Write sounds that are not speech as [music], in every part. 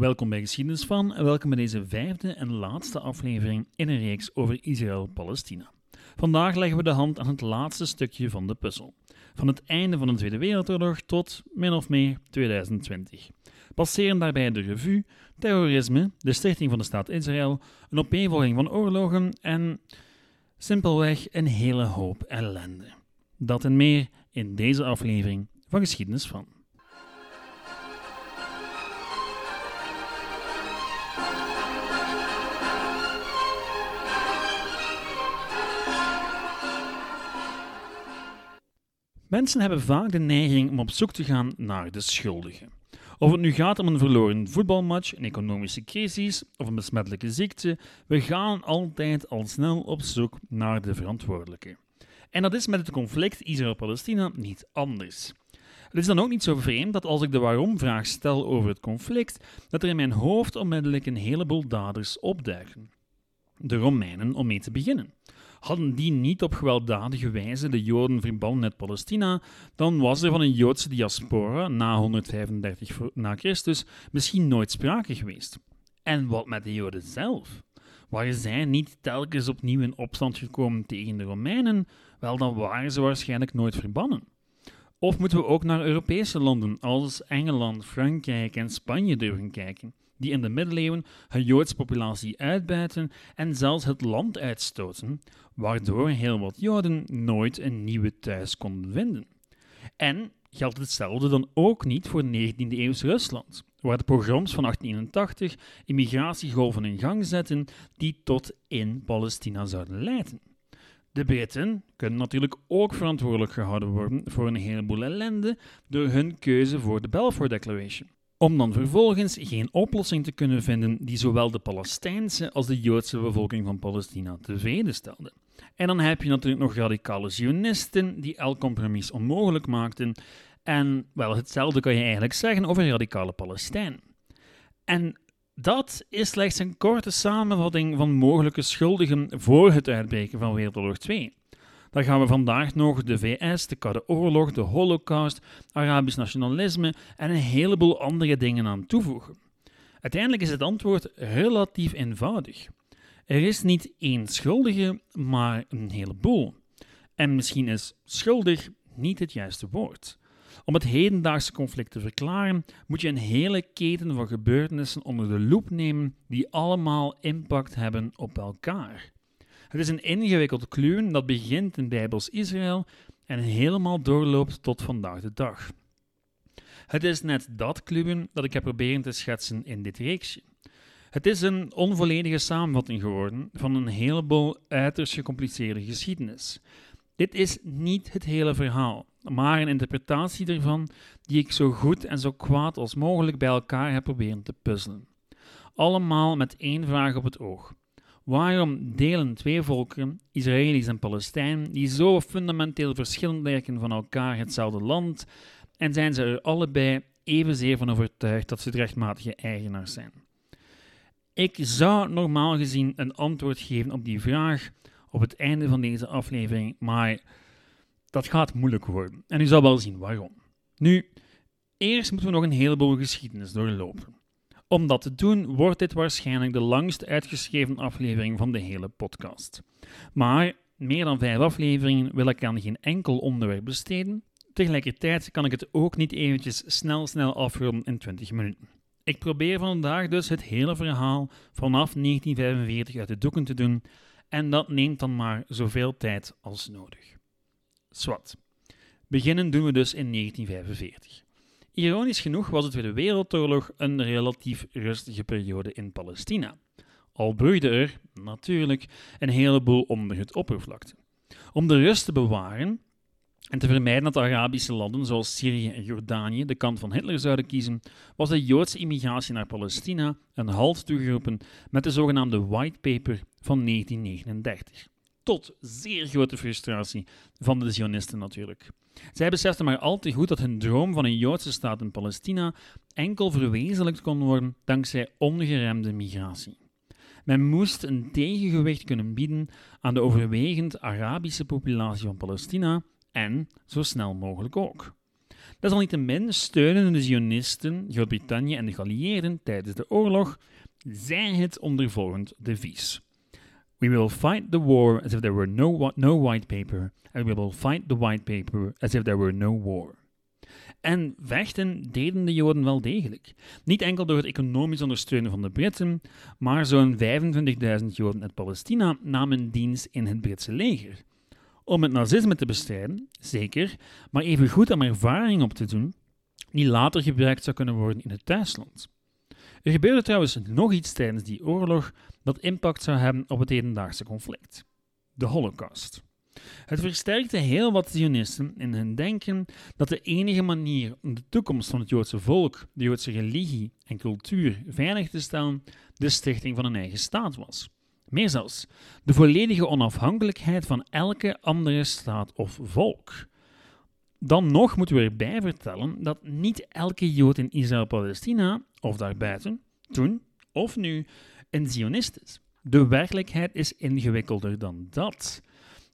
welkom bij Geschiedenis van en welkom bij deze vijfde en laatste aflevering in een reeks over Israël-Palestina. Vandaag leggen we de hand aan het laatste stukje van de puzzel. Van het einde van de Tweede Wereldoorlog tot min of meer 2020. Passeren daarbij de revue, terrorisme, de stichting van de staat Israël, een opeenvolging van oorlogen en simpelweg een hele hoop ellende. Dat en meer in deze aflevering van Geschiedenis van. Mensen hebben vaak de neiging om op zoek te gaan naar de schuldigen. Of het nu gaat om een verloren voetbalmatch, een economische crisis of een besmettelijke ziekte, we gaan altijd al snel op zoek naar de verantwoordelijke. En dat is met het conflict Israël-Palestina niet anders. Het is dan ook niet zo vreemd dat als ik de waarom-vraag stel over het conflict, dat er in mijn hoofd onmiddellijk een heleboel daders opduiken. De Romeinen om mee te beginnen. Hadden die niet op gewelddadige wijze de Joden verbannen uit Palestina, dan was er van een Joodse diaspora na 135 na Christus misschien nooit sprake geweest. En wat met de Joden zelf? Waren zij niet telkens opnieuw in opstand gekomen tegen de Romeinen? Wel, dan waren ze waarschijnlijk nooit verbannen. Of moeten we ook naar Europese landen als Engeland, Frankrijk en Spanje durven kijken, die in de middeleeuwen hun Joodse populatie uitbuiten en zelfs het land uitstoten, waardoor heel wat Joden nooit een nieuwe thuis konden vinden. En geldt hetzelfde dan ook niet voor 19e-eeuws Rusland, waar de pogroms van 1881 immigratiegolven in gang zetten die tot in Palestina zouden leiden. De Britten kunnen natuurlijk ook verantwoordelijk gehouden worden voor een heleboel ellende door hun keuze voor de Balfour Declaration. Om dan vervolgens geen oplossing te kunnen vinden die zowel de Palestijnse als de Joodse bevolking van Palestina tevreden stelde. En dan heb je natuurlijk nog radicale Zionisten die elk compromis onmogelijk maakten. En wel, hetzelfde kan je eigenlijk zeggen over radicale Palestijnen. En dat is slechts een korte samenvatting van mogelijke schuldigen voor het uitbreken van Wereldoorlog 2. Daar gaan we vandaag nog de VS, de Koude Oorlog, de Holocaust, Arabisch nationalisme en een heleboel andere dingen aan toevoegen. Uiteindelijk is het antwoord relatief eenvoudig. Er is niet één schuldige, maar een heleboel. En misschien is schuldig niet het juiste woord. Om het hedendaagse conflict te verklaren, moet je een hele keten van gebeurtenissen onder de loep nemen die allemaal impact hebben op elkaar. Het is een ingewikkeld kluwen dat begint in Bijbels Israël en helemaal doorloopt tot vandaag de dag. Het is net dat kluwen dat ik heb proberen te schetsen in dit reeksje. Het is een onvolledige samenvatting geworden van een heleboel uiterst gecompliceerde geschiedenis. Dit is niet het hele verhaal, maar een interpretatie ervan die ik zo goed en zo kwaad als mogelijk bij elkaar heb proberen te puzzelen. Allemaal met één vraag op het oog. Waarom delen twee volken, Israëli's en Palestijn, die zo fundamenteel verschillend lijken van elkaar hetzelfde land, en zijn ze er allebei evenzeer van overtuigd dat ze de rechtmatige eigenaars zijn? Ik zou normaal gezien een antwoord geven op die vraag op het einde van deze aflevering, maar dat gaat moeilijk worden. En u zal wel zien waarom. Nu, eerst moeten we nog een heleboel geschiedenis doorlopen. Om dat te doen, wordt dit waarschijnlijk de langst uitgeschreven aflevering van de hele podcast. Maar meer dan vijf afleveringen wil ik aan geen enkel onderwerp besteden. Tegelijkertijd kan ik het ook niet eventjes snel snel afronden in 20 minuten. Ik probeer vandaag dus het hele verhaal vanaf 1945 uit de doeken te doen en dat neemt dan maar zoveel tijd als nodig. Swat. Beginnen doen we dus in 1945. Ironisch genoeg was de Tweede Wereldoorlog een relatief rustige periode in Palestina. Al broeide er, natuurlijk, een heleboel onder het oppervlakte. Om de rust te bewaren en te vermijden dat Arabische landen zoals Syrië en Jordanië de kant van Hitler zouden kiezen, was de Joodse immigratie naar Palestina een halt toegeroepen met de zogenaamde White Paper van 1939. Tot zeer grote frustratie van de Zionisten natuurlijk. Zij beseften maar al te goed dat hun droom van een Joodse staat in Palestina enkel verwezenlijkt kon worden dankzij ongeremde migratie. Men moest een tegengewicht kunnen bieden aan de overwegend Arabische populatie van Palestina en zo snel mogelijk ook. Desalniettemin steunen de Zionisten Groot-Brittannië en de geallieerden tijdens de oorlog, zij het ondervolgend devies. We will fight the war as if there were no, no white paper, and we will fight the white paper as if there were no war. En vechten deden de Joden wel degelijk. Niet enkel door het economisch ondersteunen van de Britten, maar zo'n 25.000 Joden uit Palestina namen dienst in het Britse leger. Om het nazisme te bestrijden, zeker, maar even goed om ervaring op te doen die later gebruikt zou kunnen worden in het thuisland. Er gebeurde trouwens nog iets tijdens die oorlog dat impact zou hebben op het hedendaagse conflict: de Holocaust. Het versterkte heel wat Zionisten in hun denken dat de enige manier om de toekomst van het Joodse volk, de Joodse religie en cultuur veilig te stellen, de stichting van een eigen staat was. Meer zelfs, de volledige onafhankelijkheid van elke andere staat of volk. Dan nog moeten we erbij vertellen dat niet elke Jood in Israël-Palestina, of daarbuiten, toen of nu, een Zionist is. De werkelijkheid is ingewikkelder dan dat.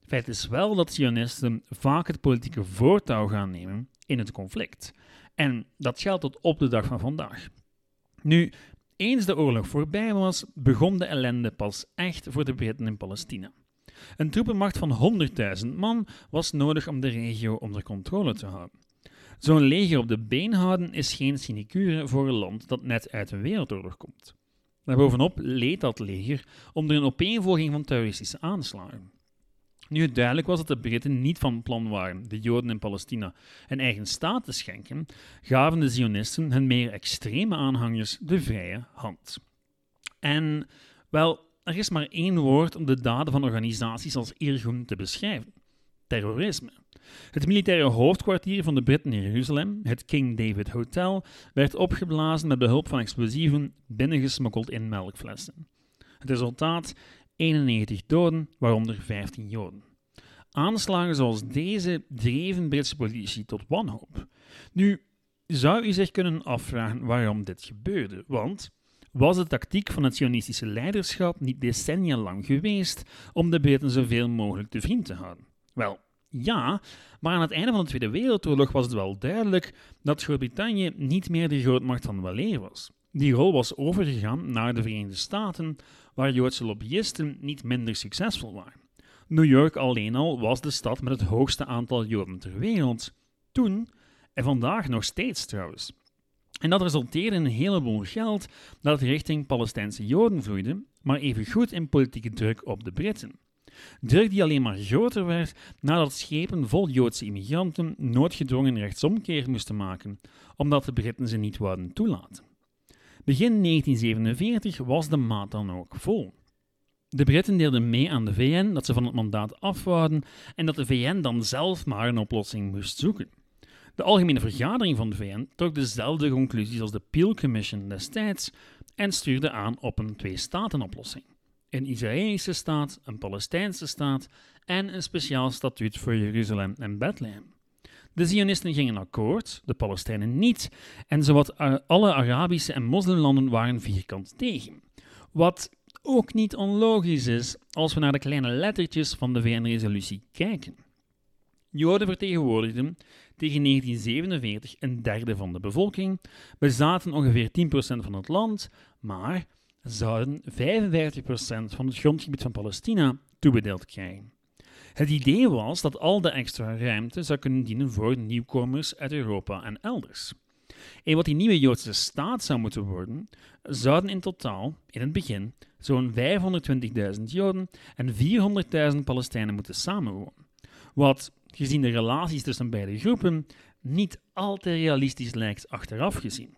Feit is wel dat Zionisten vaak het politieke voortouw gaan nemen in het conflict. En dat geldt tot op de dag van vandaag. Nu, eens de oorlog voorbij was, begon de ellende pas echt voor de Britten in Palestina. Een troepenmacht van 100.000 man was nodig om de regio onder controle te houden. Zo'n leger op de been houden is geen sinecure voor een land dat net uit een wereldoorlog komt. Daarbovenop leed dat leger onder een opeenvolging van terroristische aanslagen. Nu het duidelijk was dat de Britten niet van plan waren de Joden in Palestina een eigen staat te schenken, gaven de Zionisten hun meer extreme aanhangers de vrije hand. En wel, er is maar één woord om de daden van organisaties als Irgun te beschrijven: terrorisme. Het militaire hoofdkwartier van de Britten in Jeruzalem, het King David Hotel, werd opgeblazen met behulp van explosieven binnengesmokkeld in melkflessen. Het resultaat 91 doden, waaronder 15 Joden. Aanslagen zoals deze dreven Britse politici tot wanhoop. Nu zou u zich kunnen afvragen waarom dit gebeurde, want was de tactiek van het Zionistische leiderschap niet decennia lang geweest om de Britten zoveel mogelijk te vriend te houden? Wel, ja, maar aan het einde van de Tweede Wereldoorlog was het wel duidelijk dat Groot-Brittannië niet meer de grootmacht van weleer was. Die rol was overgegaan naar de Verenigde Staten, waar Joodse lobbyisten niet minder succesvol waren. New York alleen al was de stad met het hoogste aantal Joden ter wereld. Toen, en vandaag nog steeds trouwens. En dat resulteerde in een heleboel geld dat richting Palestijnse Joden vloeide, maar evengoed in politieke druk op de Britten. Druk die alleen maar groter werd nadat schepen vol Joodse immigranten noodgedwongen rechtsomkeer moesten maken, omdat de Britten ze niet wouden toelaten. Begin 1947 was de maat dan ook vol. De Britten deelden mee aan de VN dat ze van het mandaat afwouden en dat de VN dan zelf maar een oplossing moest zoeken. De Algemene Vergadering van de VN trok dezelfde conclusies als de Peel Commission destijds en stuurde aan op een twee-staten-oplossing. Een Israëlische staat, een Palestijnse staat en een speciaal statuut voor Jeruzalem en Bethlehem. De Zionisten gingen akkoord, de Palestijnen niet, en zowat alle Arabische en moslimlanden waren vierkant tegen. Wat ook niet onlogisch is als we naar de kleine lettertjes van de VN-resolutie kijken. Joden vertegenwoordigden tegen 1947 een derde van de bevolking, bezaten ongeveer 10% van het land, maar zouden 55% van het grondgebied van Palestina toebedeeld krijgen. Het idee was dat al de extra ruimte zou kunnen dienen voor nieuwkomers uit Europa en elders. En wat die nieuwe Joodse staat zou moeten worden, zouden in totaal, in het begin, zo'n 520.000 Joden en 400.000 Palestijnen moeten samenwonen. Wat, gezien de relaties tussen beide groepen, niet al te realistisch lijkt achteraf gezien.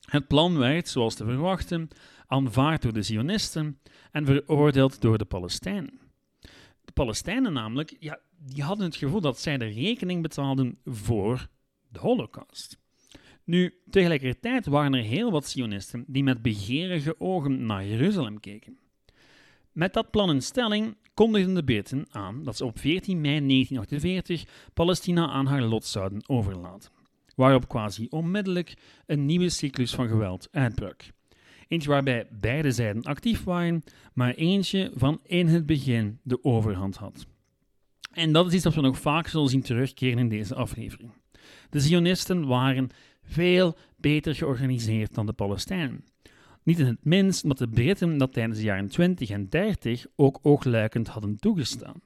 Het plan werd, zoals te verwachten, aanvaard door de Zionisten en veroordeeld door de Palestijnen. De Palestijnen namelijk, ja, die hadden het gevoel dat zij de rekening betaalden voor de Holocaust. Nu, tegelijkertijd waren er heel wat Zionisten die met begeerige ogen naar Jeruzalem keken. Met dat plan in stelling kondigden de Britten aan dat ze op 14 mei 1948 Palestina aan haar lot zouden overlaten, waarop quasi onmiddellijk een nieuwe cyclus van geweld uitbrak. Eentje waarbij beide zijden actief waren, maar eentje van in het begin de overhand had. En dat is iets dat we nog vaak zullen zien terugkeren in deze aflevering. De Zionisten waren veel beter georganiseerd dan de Palestijnen. Niet in het minst omdat de Britten dat tijdens de jaren 20 en 30 ook oogluikend hadden toegestaan.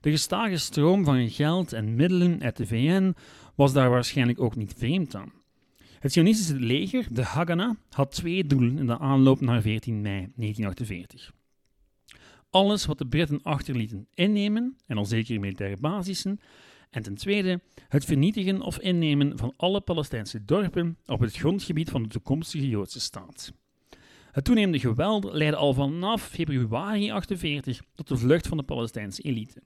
De gestage stroom van geld en middelen uit de VN was daar waarschijnlijk ook niet vreemd aan. Het Zionistische leger, de Haganah, had twee doelen in de aanloop naar 14 mei 1948. Alles wat de Britten achterlieten innemen, en al zeker militaire basissen, en ten tweede het vernietigen of innemen van alle Palestijnse dorpen op het grondgebied van de toekomstige Joodse staat. Het toenemende geweld leidde al vanaf februari 48 tot de vlucht van de Palestijnse elite.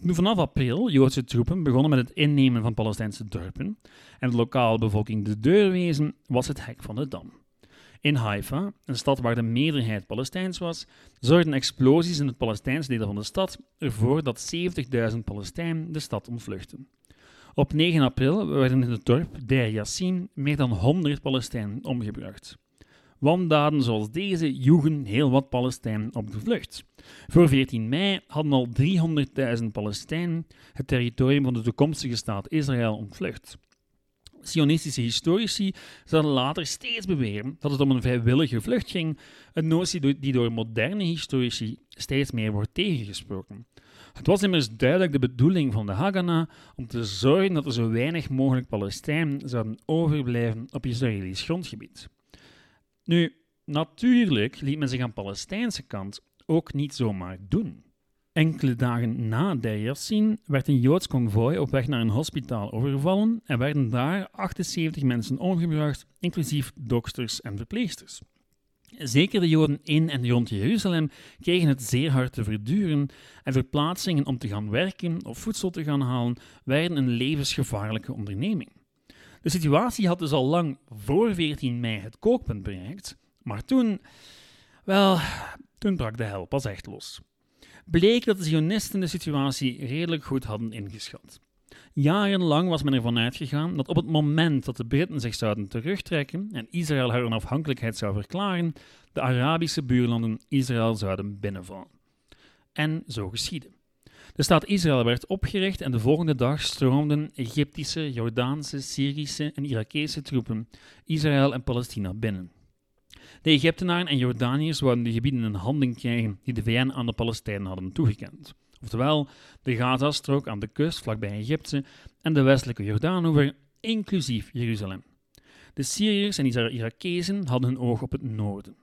Toen vanaf april Joodse troepen begonnen met het innemen van Palestijnse dorpen en de lokale bevolking de deur wezen, was het hek van de dam. In Haifa, een stad waar de meerderheid Palestijns was, zorgden explosies in het Palestijnse deel van de stad ervoor dat 70.000 Palestijnen de stad ontvluchten. Op 9 april werden in het dorp Der Yassin meer dan 100 Palestijnen omgebracht. Wandaden zoals deze joegen heel wat Palestijnen op de vlucht. Voor 14 mei hadden al 300.000 Palestijnen het territorium van de toekomstige staat Israël ontvlucht. Sionistische historici zouden later steeds beweren dat het om een vrijwillige vlucht ging, een notie die door moderne historici steeds meer wordt tegengesproken. Het was immers duidelijk de bedoeling van de Haganah om te zorgen dat er zo weinig mogelijk Palestijnen zouden overblijven op Israëlisch grondgebied. Nu, natuurlijk liet men zich aan de Palestijnse kant ook niet zomaar doen. Enkele dagen na Yassin werd een Joods konvooi op weg naar een hospitaal overvallen en werden daar 78 mensen omgebracht, inclusief doksters en verpleegsters. Zeker de Joden in en rond Jeruzalem kregen het zeer hard te verduren en verplaatsingen om te gaan werken of voedsel te gaan halen werden een levensgevaarlijke onderneming. De situatie had dus al lang voor 14 mei het kookpunt bereikt, maar toen, wel, toen brak de hel pas echt los. Bleek dat de Zionisten de situatie redelijk goed hadden ingeschat. Jarenlang was men ervan uitgegaan dat op het moment dat de Britten zich zouden terugtrekken en Israël haar onafhankelijkheid zou verklaren, de Arabische buurlanden Israël zouden binnenvallen. En zo geschiedde. De staat Israël werd opgericht en de volgende dag stroomden Egyptische, Jordaanse, Syrische en Irakese troepen Israël en Palestina binnen. De Egyptenaren en Jordaniërs wouden de gebieden in handen krijgen die de VN aan de Palestijnen hadden toegekend. Oftewel, de Gazastrook aan de kust vlakbij Egypte en de westelijke Jordaanoever, inclusief Jeruzalem. De Syriërs en Irakezen hadden hun oog op het noorden.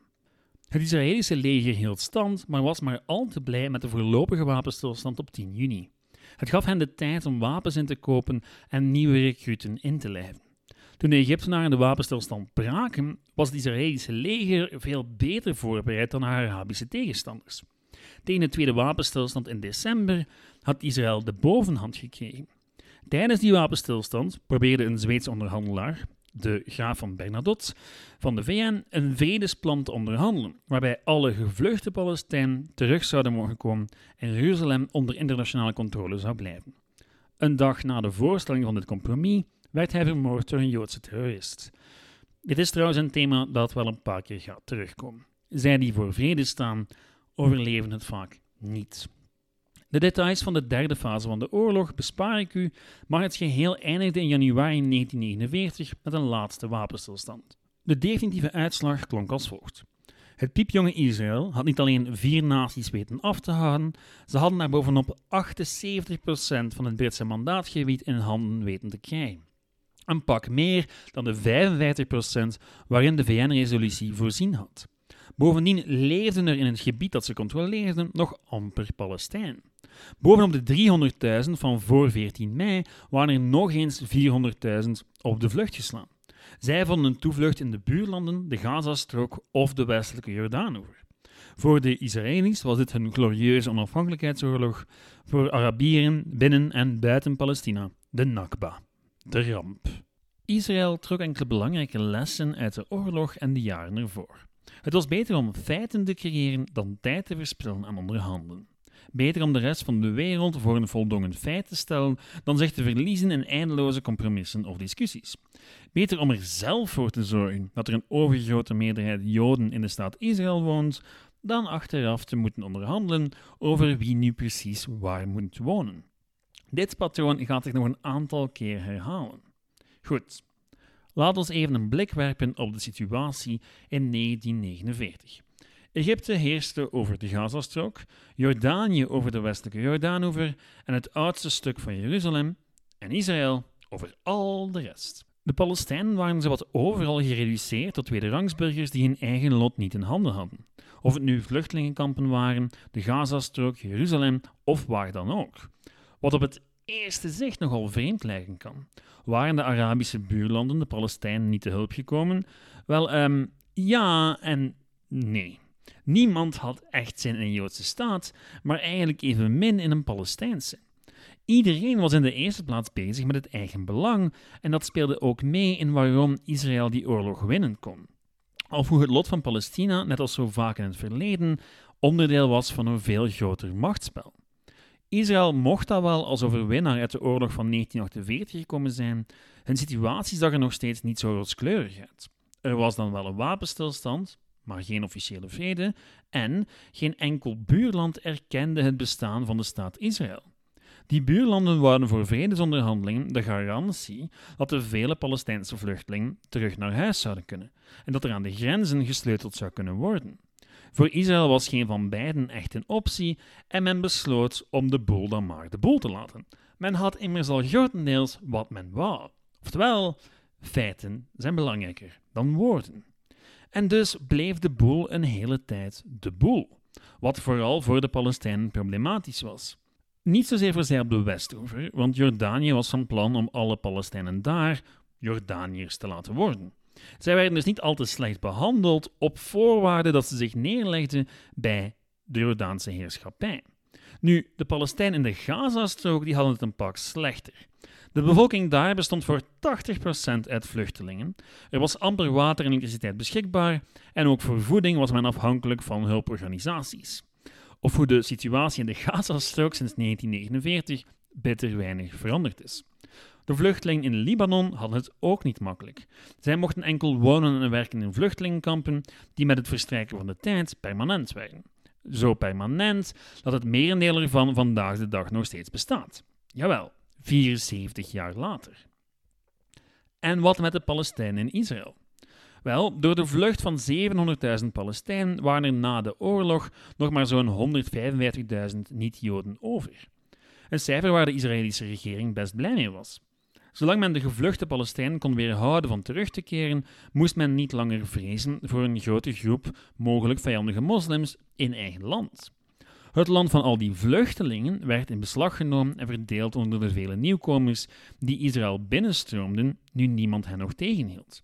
Het Israëlische leger hield stand, maar was maar al te blij met de voorlopige wapenstilstand op 10 juni. Het gaf hen de tijd om wapens in te kopen en nieuwe recruten in te lijven. Toen de Egyptenaren de wapenstilstand braken, was het Israëlische leger veel beter voorbereid dan haar Arabische tegenstanders. Tegen de tweede wapenstilstand in december had Israël de bovenhand gekregen. Tijdens die wapenstilstand probeerde een Zweedse onderhandelaar, de graaf van Bernadotte, van de VN een vredesplan te onderhandelen, waarbij alle gevluchte Palestijnen terug zouden mogen komen en Jeruzalem onder internationale controle zou blijven. Een dag na de voorstelling van dit compromis werd hij vermoord door een Joodse terrorist. Dit is trouwens een thema dat wel een paar keer gaat terugkomen. Zij die voor vrede staan, overleven het vaak niet. De details van de derde fase van de oorlog bespaar ik u, maar het geheel eindigde in januari 1949 met een laatste wapenstilstand. De definitieve uitslag klonk als volgt. Het piepjonge Israël had niet alleen vier naties weten af te houden, ze hadden daar bovenop 78% van het Britse mandaatgebied in handen weten te krijgen. Een pak meer dan de 55% waarin de VN-resolutie voorzien had. Bovendien leefden er in het gebied dat ze controleerden nog amper Palestijn. Bovenop de 300.000 van voor 14 mei waren er nog eens 400.000 op de vlucht geslaan. Zij vonden een toevlucht in de buurlanden, de Gazastrook of de westelijke Jordaanoever. Voor de Israëli's was dit hun glorieuze onafhankelijkheidsoorlog, voor Arabieren binnen en buiten Palestina de Nakba, de ramp. Israël trok enkele belangrijke lessen uit de oorlog en de jaren ervoor. Het was beter om feiten te creëren dan tijd te verspillen aan onderhandelen. Beter om de rest van de wereld voor een voldongen feit te stellen dan zich te verliezen in eindeloze compromissen of discussies. Beter om er zelf voor te zorgen dat er een overgrote meerderheid Joden in de staat Israël woont, dan achteraf te moeten onderhandelen over wie nu precies waar moet wonen. Dit patroon gaat zich nog een aantal keer herhalen. Goed, laten we even een blik werpen op de situatie in 1949. Egypte heerste over de Gazastrook, Jordanië over de westelijke Jordaanoever en het oudste stuk van Jeruzalem, en Israël over al de rest. De Palestijnen waren zowat overal gereduceerd tot tweederangsburgers die hun eigen lot niet in handen hadden. Of het nu vluchtelingenkampen waren, de Gazastrook, Jeruzalem of waar dan ook. Wat op het eerste zicht nogal vreemd lijken kan. Waren de Arabische buurlanden de Palestijnen niet te hulp gekomen? Wel, um, ja en nee. Niemand had echt zin in een Joodse staat, maar eigenlijk evenmin in een Palestijnse. Iedereen was in de eerste plaats bezig met het eigen belang en dat speelde ook mee in waarom Israël die oorlog winnen kon. Of hoe het lot van Palestina, net als zo vaak in het verleden, onderdeel was van een veel groter machtsspel. Israël mocht dat wel als overwinnaar uit de oorlog van 1948 gekomen zijn, hun situatie zag er nog steeds niet zo rooskleurig uit. Er was dan wel een wapenstilstand, maar geen officiële vrede, en geen enkel buurland erkende het bestaan van de staat Israël. Die buurlanden wouden voor vredesonderhandelingen de garantie dat de vele Palestijnse vluchtelingen terug naar huis zouden kunnen en dat er aan de grenzen gesleuteld zou kunnen worden. Voor Israël was geen van beiden echt een optie en men besloot om de boel dan maar de boel te laten. Men had immers al grotendeels wat men wou. Oftewel, feiten zijn belangrijker dan woorden. En dus bleef de boel een hele tijd de boel, wat vooral voor de Palestijnen problematisch was. Niet zozeer voor zij op de Westover, want Jordanië was van plan om alle Palestijnen daar Jordaniërs te laten worden. Zij werden dus niet al te slecht behandeld op voorwaarde dat ze zich neerlegden bij de Jordaanse heerschappij. Nu, de Palestijnen in de Gazastrook die hadden het een pak slechter. De bevolking daar bestond voor 80% uit vluchtelingen. Er was amper water en elektriciteit beschikbaar en ook voor voeding was men afhankelijk van hulporganisaties. Of hoe de situatie in de Gazastrook sinds 1949 bitter weinig veranderd is. De vluchtelingen in Libanon hadden het ook niet makkelijk. Zij mochten enkel wonen en werken in vluchtelingenkampen die met het verstrijken van de tijd permanent werden. Zo permanent dat het merendeel ervan vandaag de dag nog steeds bestaat. Jawel, 74 jaar later. En wat met de Palestijnen in Israël? Wel, door de vlucht van 700.000 Palestijnen waren er na de oorlog nog maar zo'n 155.000 niet-Joden over. Een cijfer waar de Israëlische regering best blij mee was. Zolang men de gevluchte Palestijnen kon weerhouden van terug te keren, moest men niet langer vrezen voor een grote groep mogelijk vijandige moslims in eigen land. Het land van al die vluchtelingen werd in beslag genomen en verdeeld onder de vele nieuwkomers die Israël binnenstroomden, nu niemand hen nog tegenhield.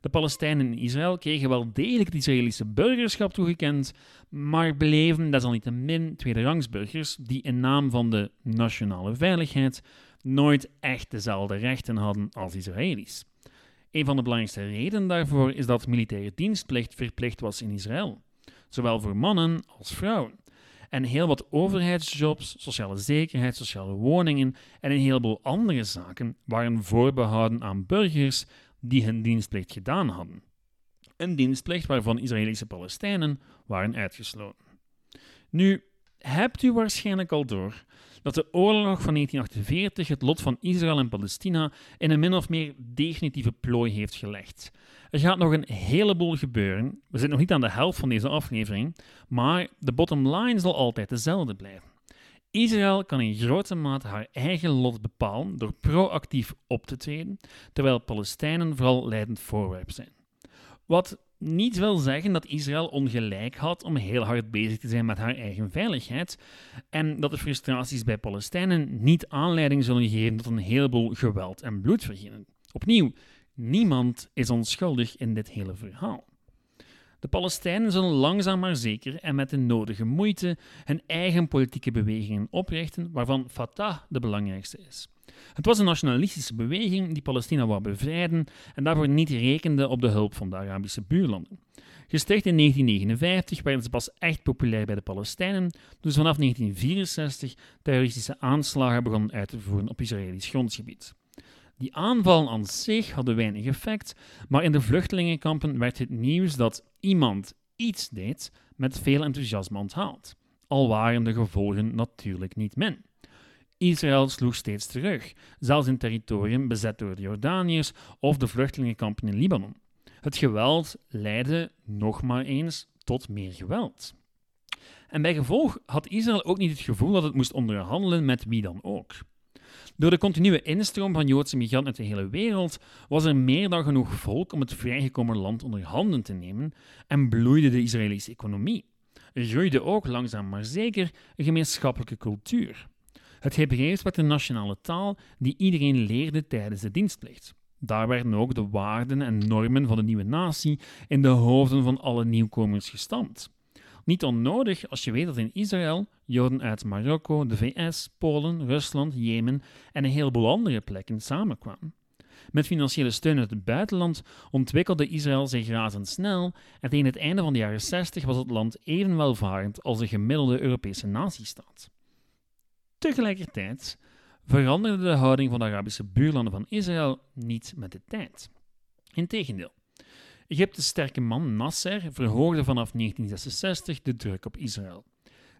De Palestijnen in Israël kregen wel degelijk het Israëlische burgerschap toegekend, maar bleven desalniettemin tweederangsburgers die in naam van de nationale veiligheid nooit echt dezelfde rechten hadden als Israëli's. Een van de belangrijkste redenen daarvoor is dat militaire dienstplicht verplicht was in Israël, zowel voor mannen als vrouwen. En heel wat overheidsjobs, sociale zekerheid, sociale woningen en een heleboel andere zaken waren voorbehouden aan burgers die hun dienstplicht gedaan hadden. Een dienstplicht waarvan Israëlische Palestijnen waren uitgesloten. Nu, hebt u waarschijnlijk al door dat de oorlog van 1948 het lot van Israël en Palestina in een min of meer definitieve plooi heeft gelegd. Er gaat nog een heleboel gebeuren. We zitten nog niet aan de helft van deze aflevering, maar de bottom line zal altijd dezelfde blijven. Israël kan in grote mate haar eigen lot bepalen door proactief op te treden, terwijl Palestijnen vooral leidend voorwerp zijn. Wat niet wil zeggen dat Israël ongelijk had om heel hard bezig te zijn met haar eigen veiligheid en dat de frustraties bij Palestijnen niet aanleiding zullen geven tot een heleboel geweld en bloedvergieten. Opnieuw, niemand is onschuldig in dit hele verhaal. De Palestijnen zullen langzaam maar zeker en met de nodige moeite hun eigen politieke bewegingen oprichten, waarvan Fatah de belangrijkste is. Het was een nationalistische beweging die Palestina wou bevrijden en daarvoor niet rekende op de hulp van de Arabische buurlanden. Gesticht in 1959 werden ze pas echt populair bij de Palestijnen, ze vanaf 1964 terroristische aanslagen begonnen uit te voeren op Israëlisch grondgebied. Die aanvallen aan zich hadden weinig effect, maar in de vluchtelingenkampen werd het nieuws dat iemand iets deed met veel enthousiasme onthaald. Al waren de gevolgen natuurlijk niet min. Israël sloeg steeds terug, zelfs in territorium bezet door de Jordaniërs of de vluchtelingenkampen in Libanon. Het geweld leidde nog maar eens tot meer geweld. En bij gevolg had Israël ook niet het gevoel dat het moest onderhandelen met wie dan ook. Door de continue instroom van Joodse migranten uit de hele wereld was er meer dan genoeg volk om het vrijgekomen land onder handen te nemen en bloeide de Israëlische economie. Er groeide ook langzaam maar zeker een gemeenschappelijke cultuur. Het Hebreeuws werd de nationale taal die iedereen leerde tijdens de dienstplicht. Daar werden ook de waarden en normen van de nieuwe natie in de hoofden van alle nieuwkomers gestampt. Niet onnodig als je weet dat in Israël Joden uit Marokko, de VS, Polen, Rusland, Jemen en een heleboel andere plekken samenkwamen. Met financiële steun uit het buitenland ontwikkelde Israël zich razendsnel en tegen het einde van de jaren 60 was het land even welvarend als de gemiddelde Europese natiestaat. Tegelijkertijd veranderde de houding van de Arabische buurlanden van Israël niet met de tijd. Integendeel. Egypte's sterke man Nasser verhoogde vanaf 1966 de druk op Israël.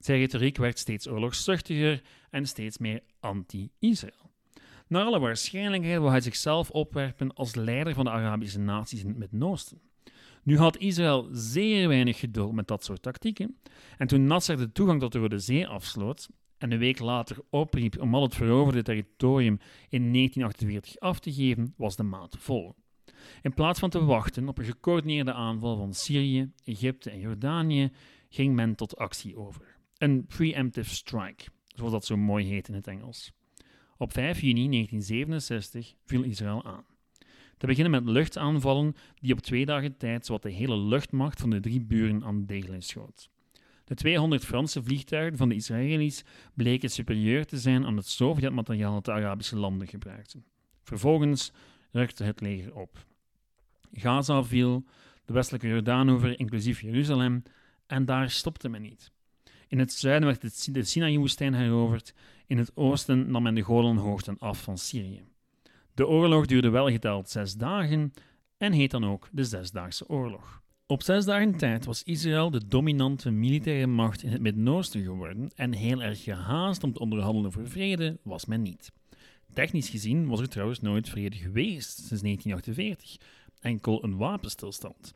Zijn retoriek werd steeds oorlogszuchtiger en steeds meer anti-Israël. Naar alle waarschijnlijkheid wil hij zichzelf opwerpen als leider van de Arabische naties in het Midden-Oosten. Nu had Israël zeer weinig geduld met dat soort tactieken, en toen Nasser de toegang tot de Rode Zee afsloot en een week later opriep om al het veroverde territorium in 1948 af te geven, was de maat vol. In plaats van te wachten op een gecoördineerde aanval van Syrië, Egypte en Jordanië, ging men tot actie over. Een preemptive strike, zoals dat zo mooi heet in het Engels. Op 5 juni 1967 viel Israël aan. Te beginnen met luchtaanvallen die op twee dagen tijd zowat de hele luchtmacht van de drie buren aan degelen schoot. De 200 Franse vliegtuigen van de Israëli's bleken superieur te zijn aan het Sovjetmateriaal dat de Arabische landen gebruikten. Vervolgens rukte het leger op. Gaza viel, de westelijke Jordaanover inclusief Jeruzalem, en daar stopte men niet. In het zuiden werd de Sinai-woestijn heroverd, in het oosten nam men de Golanhoogten af van Syrië. De oorlog duurde wel geteld zes dagen en heet dan ook de Zesdaagse Oorlog. Op zes dagen tijd was Israël de dominante militaire macht in het Midden-Oosten geworden en heel erg gehaast om te onderhandelen voor vrede was men niet. Technisch gezien was er trouwens nooit vrede geweest sinds 1948, enkel een wapenstilstand.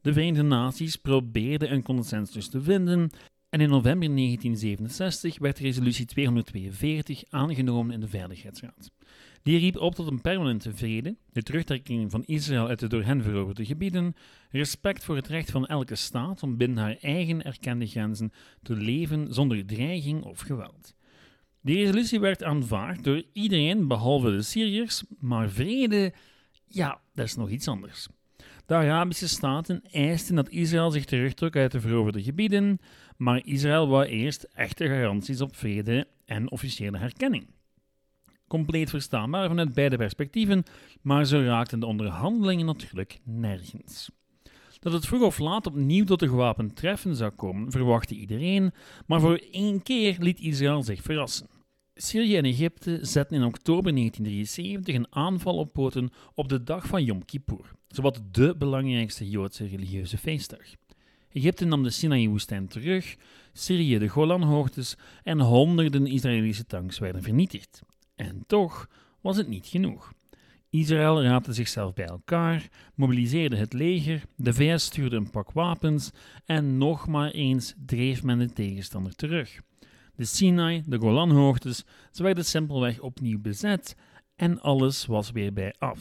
De Verenigde Naties probeerden een consensus te vinden en in november 1967 werd resolutie 242 aangenomen in de Veiligheidsraad. Die riep op tot een permanente vrede, de terugtrekking van Israël uit de door hen veroverde gebieden, respect voor het recht van elke staat om binnen haar eigen erkende grenzen te leven zonder dreiging of geweld. Die resolutie werd aanvaard door iedereen behalve de Syriërs, maar vrede, ja, dat is nog iets anders. De Arabische staten eisten dat Israël zich terugtrok uit de veroverde gebieden, maar Israël wou eerst echte garanties op vrede en officiële herkenning. Compleet verstaanbaar vanuit beide perspectieven, maar zo raakten de onderhandelingen natuurlijk nergens. Dat het vroeg of laat opnieuw tot een gewapend treffen zou komen, verwachtte iedereen, maar voor één keer liet Israël zich verrassen. Syrië en Egypte zetten in oktober 1973 een aanval op poten op de dag van Yom Kippur, zowat de belangrijkste Joodse religieuze feestdag. Egypte nam de Sinaï-woestijn terug, Syrië de Golanhoogtes en honderden Israëlische tanks werden vernietigd. En toch was het niet genoeg. Israël raapte zichzelf bij elkaar, mobiliseerde het leger, de VS stuurde een pak wapens en nog maar eens dreef men de tegenstander terug. De Sinai, de Golanhoogtes, ze werden simpelweg opnieuw bezet en alles was weer bij af.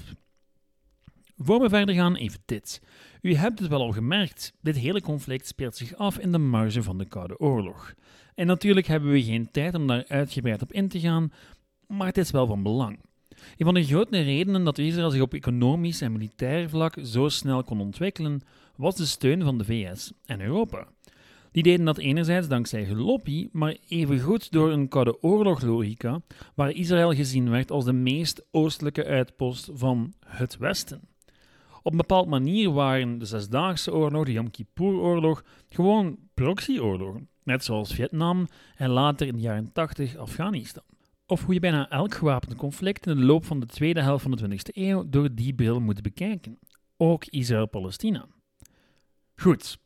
Voor we verder gaan, even dit. U hebt het wel al gemerkt, dit hele conflict speelt zich af in de marge van de Koude Oorlog. En natuurlijk hebben we geen tijd om daar uitgebreid op in te gaan, maar het is wel van belang. Een van de grote redenen dat Israël zich op economisch en militair vlak zo snel kon ontwikkelen, was de steun van de VS en Europa. Die deden dat enerzijds dankzij hun maar evengoed door een koude oorloglogica, waar Israël gezien werd als de meest oostelijke uitpost van het Westen. Op een bepaalde manier waren de Zesdaagse Oorlog, de Yom Kippur-oorlog, gewoon proxyoorlogen, net zoals Vietnam en later in de jaren 80 Afghanistan. Of hoe je bijna elk gewapend conflict in de loop van de tweede helft van de 20e eeuw door die bril moet bekijken. Ook Israël-Palestina. Goed,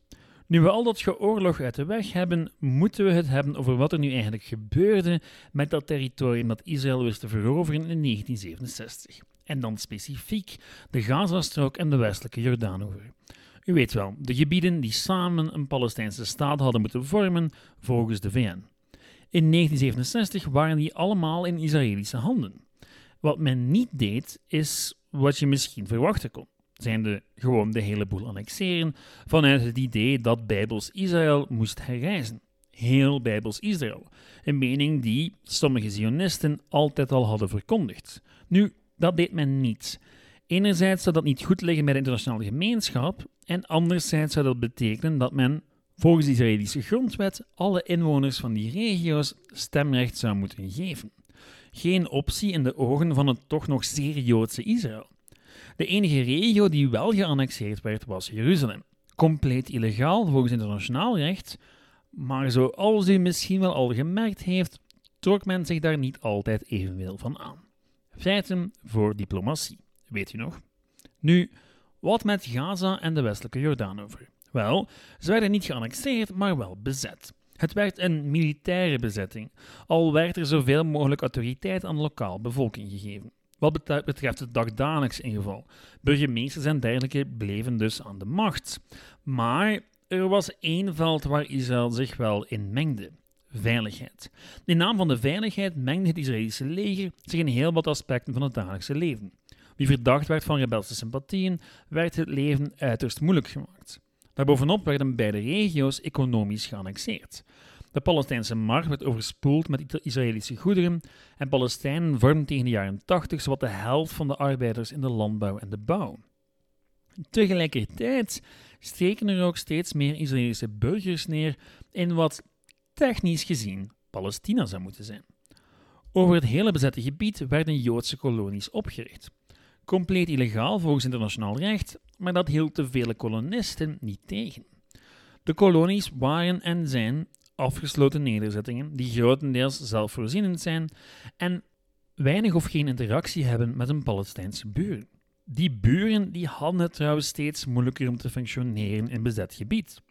Nu we al dat geoorlog uit de weg hebben, moeten we het hebben over wat er nu eigenlijk gebeurde met dat territorium dat Israël wist te veroveren in 1967. En dan specifiek de Gazastrook en de westelijke Jordaanover. U weet wel, de gebieden die samen een Palestijnse staat hadden moeten vormen volgens de VN. In 1967 waren die allemaal in Israëlische handen. Wat men niet deed, is wat je misschien verwachten kon. Zijnde gewoon de hele boel annexeren vanuit het idee dat Bijbels Israël moest herreizen. Heel Bijbels Israël. Een mening die sommige Zionisten altijd al hadden verkondigd. Nu, dat deed men niet. Enerzijds zou dat niet goed liggen bij de internationale gemeenschap, en anderzijds zou dat betekenen dat men volgens de Israëlische grondwet alle inwoners van die regio's stemrecht zou moeten geven. Geen optie in de ogen van het toch nog zeer Joodse Israël. De enige regio die wel geannexeerd werd was Jeruzalem. Compleet illegaal volgens internationaal recht, maar zoals u misschien wel al gemerkt heeft, trok men zich daar niet altijd evenveel van aan. Feiten voor diplomatie, weet u nog? Nu, wat met Gaza en de westelijke Jordaan over? Wel, ze werden niet geannexeerd, maar wel bezet. Het werd een militaire bezetting, al werd er zoveel mogelijk autoriteit aan de lokale bevolking gegeven. Wat betreft het dagdagelijks ingeval. Burgemeesters en dergelijke bleven dus aan de macht. Maar er was één veld waar Israël zich wel in mengde. Veiligheid. In naam van de veiligheid mengde het Israëlische leger zich in heel wat aspecten van het dagelijkse leven. Wie verdacht werd van rebelse sympathieën, werd het leven uiterst moeilijk gemaakt. Daarbovenop werden beide regio's economisch geannexeerd. De Palestijnse markt werd overspoeld met Israëlische goederen en Palestijnen vormden tegen de jaren 80 zowat de helft van de arbeiders in de landbouw en de bouw. Tegelijkertijd streken er ook steeds meer Israëlische burgers neer in wat technisch gezien Palestina zou moeten zijn. Over het hele bezette gebied werden Joodse kolonies opgericht. Compleet illegaal volgens internationaal recht, maar dat hield de vele kolonisten niet tegen. De kolonies waren en zijn afgesloten nederzettingen die grotendeels zelfvoorzienend zijn en weinig of geen interactie hebben met een Palestijnse buren. Die buren die hadden het trouwens steeds moeilijker om te functioneren in bezet gebied.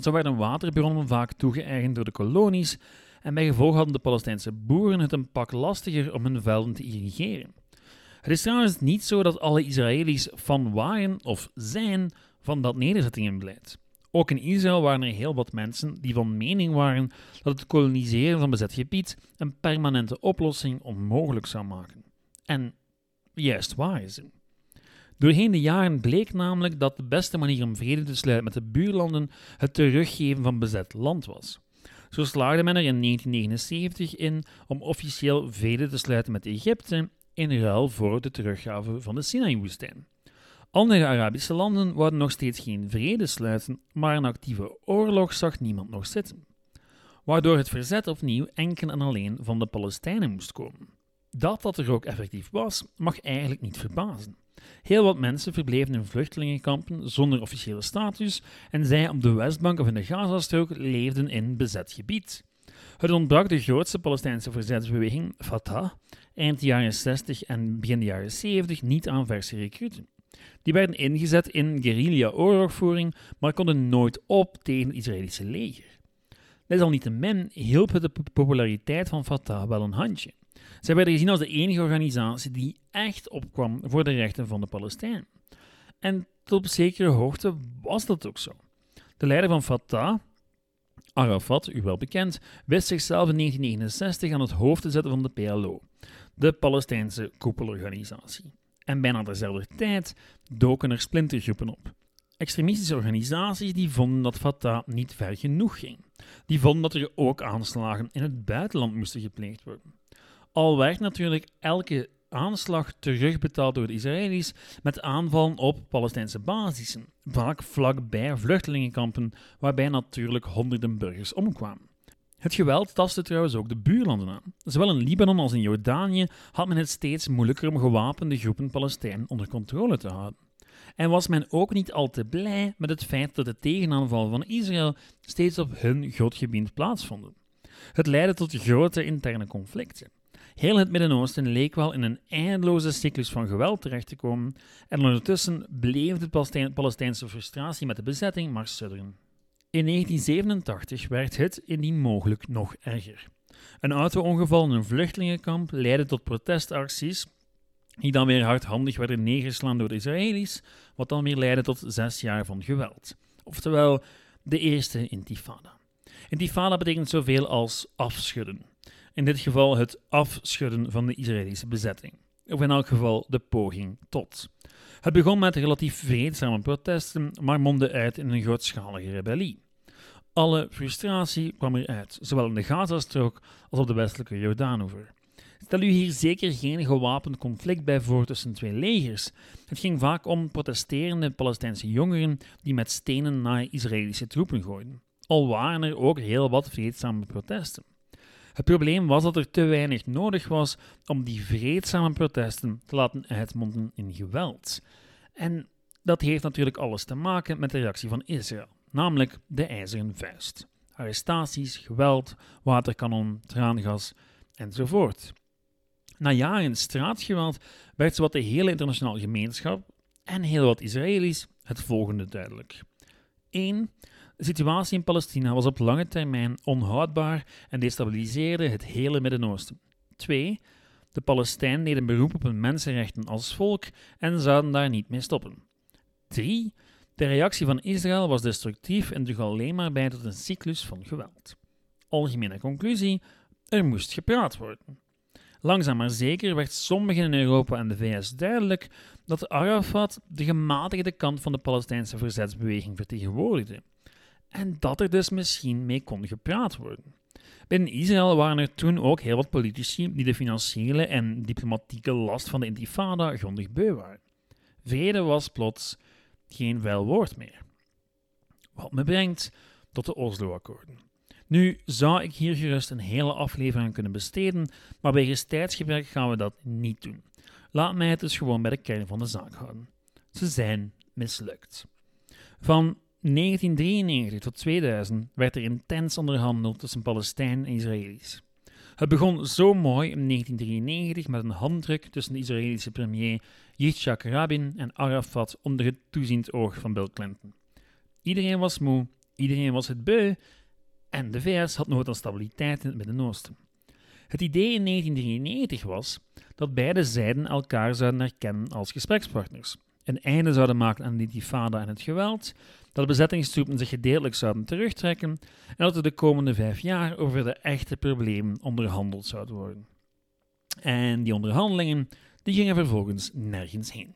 Zo werden waterbronnen vaak toegeëigend door de kolonies en bij gevolg hadden de Palestijnse boeren het een pak lastiger om hun velden te irrigeren. Het is trouwens niet zo dat alle Israëli's van waren of zijn van dat nederzettingenbeleid. Ook in Israël waren er heel wat mensen die van mening waren dat het koloniseren van bezet gebied een permanente oplossing onmogelijk zou maken. En juist waar het. Doorheen de jaren bleek namelijk dat de beste manier om vrede te sluiten met de buurlanden het teruggeven van bezet land was. Zo slaagde men er in 1979 in om officieel vrede te sluiten met Egypte in ruil voor de teruggave van de Sinai-woestijn. Andere Arabische landen wouden nog steeds geen vrede sluiten, maar een actieve oorlog zag niemand nog zitten. Waardoor het verzet opnieuw enkel en alleen van de Palestijnen moest komen. Dat dat er ook effectief was, mag eigenlijk niet verbazen. Heel wat mensen verbleven in vluchtelingenkampen zonder officiële status en zij op de Westbank of in de Gazastrook leefden in bezet gebied. Het ontbrak de grootste Palestijnse verzetsbeweging, Fatah, eind de jaren 60 en begin de jaren 70 niet aan verse recruten. Die werden ingezet in guerrilla-oorlogvoering, maar konden nooit op tegen het Israëlische leger. Desalniettemin hielp het de populariteit van Fatah wel een handje. Zij werden gezien als de enige organisatie die echt opkwam voor de rechten van de Palestijnen. En tot op zekere hoogte was dat ook zo. De leider van Fatah, Arafat, u wel bekend, wist zichzelf in 1969 aan het hoofd te zetten van de PLO, de Palestijnse koepelorganisatie. En bijna dezelfde tijd doken er splintergroepen op. Extremistische organisaties die vonden dat Fatah niet ver genoeg ging. Die vonden dat er ook aanslagen in het buitenland moesten gepleegd worden. Al werd natuurlijk elke aanslag terugbetaald door de Israëli's met aanvallen op Palestijnse basissen, vaak vlakbij vluchtelingenkampen, waarbij natuurlijk honderden burgers omkwamen. Het geweld tastte trouwens ook de buurlanden aan. Zowel in Libanon als in Jordanië had men het steeds moeilijker om gewapende groepen Palestijnen onder controle te houden. En was men ook niet al te blij met het feit dat de tegenaanvallen van Israël steeds op hun grondgebied plaatsvonden. Het leidde tot grote interne conflicten. Heel het Midden-Oosten leek wel in een eindeloze cyclus van geweld terecht te komen en ondertussen bleef de Palestijnse frustratie met de bezetting maar sudderen. In 1987 werd het indien mogelijk nog erger. Een auto-ongeval in een vluchtelingenkamp leidde tot protestacties, die dan weer hardhandig werden neergeslaan door de Israëli's, wat dan weer leidde tot zes jaar van geweld. Oftewel, de eerste intifada. Intifada betekent zoveel als afschudden. In dit geval het afschudden van de Israëlische bezetting. Of in elk geval de poging tot. Het begon met relatief vreedzame protesten, maar mondde uit in een grootschalige rebellie. Alle frustratie kwam eruit, zowel in de Gazastrook als op de westelijke Jordaanoever. Stel u hier zeker geen gewapend conflict bij voor tussen twee legers. Het ging vaak om protesterende Palestijnse jongeren die met stenen naar Israëlische troepen gooiden. Al waren er ook heel wat vreedzame protesten. Het probleem was dat er te weinig nodig was om die vreedzame protesten te laten uitmonden in geweld. En dat heeft natuurlijk alles te maken met de reactie van Israël, namelijk de ijzeren vuist. Arrestaties, geweld, waterkanon, traangas enzovoort. Na jaren straatgeweld werd zowat de hele internationale gemeenschap en heel wat Israëli's het volgende duidelijk. 1. De situatie in Palestina was op lange termijn onhoudbaar en destabiliseerde het hele Midden-Oosten. 2. De Palestijnen deden beroep op hun mensenrechten als volk en zouden daar niet mee stoppen. 3. De reactie van Israël was destructief en droeg alleen maar bij tot een cyclus van geweld. Algemene conclusie: er moest gepraat worden. Langzaam maar zeker werd sommigen in Europa en de VS duidelijk dat Arafat de gematigde kant van de Palestijnse verzetsbeweging vertegenwoordigde en dat er dus misschien mee kon gepraat worden. Binnen Israël waren er toen ook heel wat politici die de financiële en diplomatieke last van de intifada grondig beu waren. Vrede was plots geen vuil woord meer. Wat me brengt tot de Oslo-akkoorden. Nu zou ik hier gerust een hele aflevering aan kunnen besteden, maar bij tijdsgebrek gaan we dat niet doen. Laat mij het dus gewoon bij de kern van de zaak houden. Ze zijn mislukt. Van 1993 tot 2000 werd er intens onderhandeld tussen Palestijnen en Israëli's. Het begon zo mooi in 1993 met een handdruk tussen de Israëlische premier Yitzhak Rabin en Arafat onder het toeziend oog van Bill Clinton. Iedereen was moe, iedereen was het beu en de VS had nood aan stabiliteit in het Midden-Oosten. Het idee in 1993 was dat beide zijden elkaar zouden erkennen als gesprekspartners, een einde zouden maken aan de intifada en het geweld dat de bezettingstroepen zich gedeeltelijk zouden terugtrekken en dat er de komende vijf jaar over de echte problemen onderhandeld zouden worden. En die onderhandelingen die gingen vervolgens nergens heen.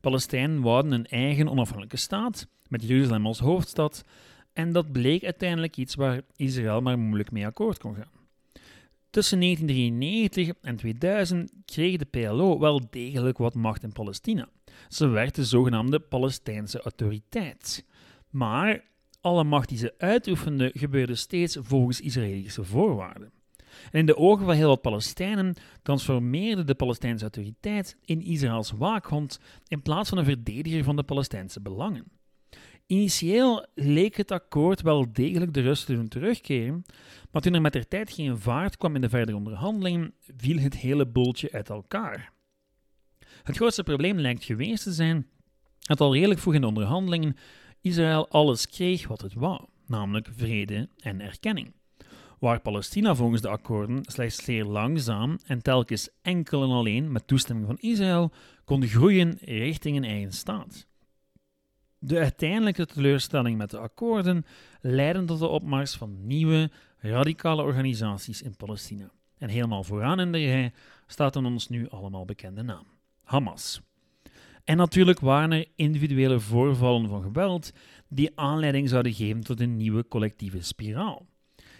Palestijnen wouden een eigen onafhankelijke staat, met Jeruzalem als hoofdstad, en dat bleek uiteindelijk iets waar Israël maar moeilijk mee akkoord kon gaan. Tussen 1993 en 2000 kreeg de PLO wel degelijk wat macht in Palestina. Ze werd de zogenaamde Palestijnse autoriteit. Maar alle macht die ze uitoefenden gebeurde steeds volgens Israëlische voorwaarden. En in de ogen van heel wat Palestijnen transformeerde de Palestijnse autoriteit in Israëls waakhond in plaats van een verdediger van de Palestijnse belangen. Initieel leek het akkoord wel degelijk de rust te doen terugkeren, maar toen er met de tijd geen vaart kwam in de verdere onderhandelingen, viel het hele boeltje uit elkaar. Het grootste probleem lijkt geweest te zijn dat al redelijk vroeg in de onderhandelingen Israël alles kreeg wat het wou, namelijk vrede en erkenning. Waar Palestina volgens de akkoorden slechts zeer langzaam en telkens enkel en alleen met toestemming van Israël kon groeien richting een eigen staat. De uiteindelijke teleurstelling met de akkoorden leidde tot de opmars van nieuwe, radicale organisaties in Palestina. En helemaal vooraan in de rij staat een ons nu allemaal bekende naam: Hamas. En natuurlijk waren er individuele voorvallen van geweld die aanleiding zouden geven tot een nieuwe collectieve spiraal.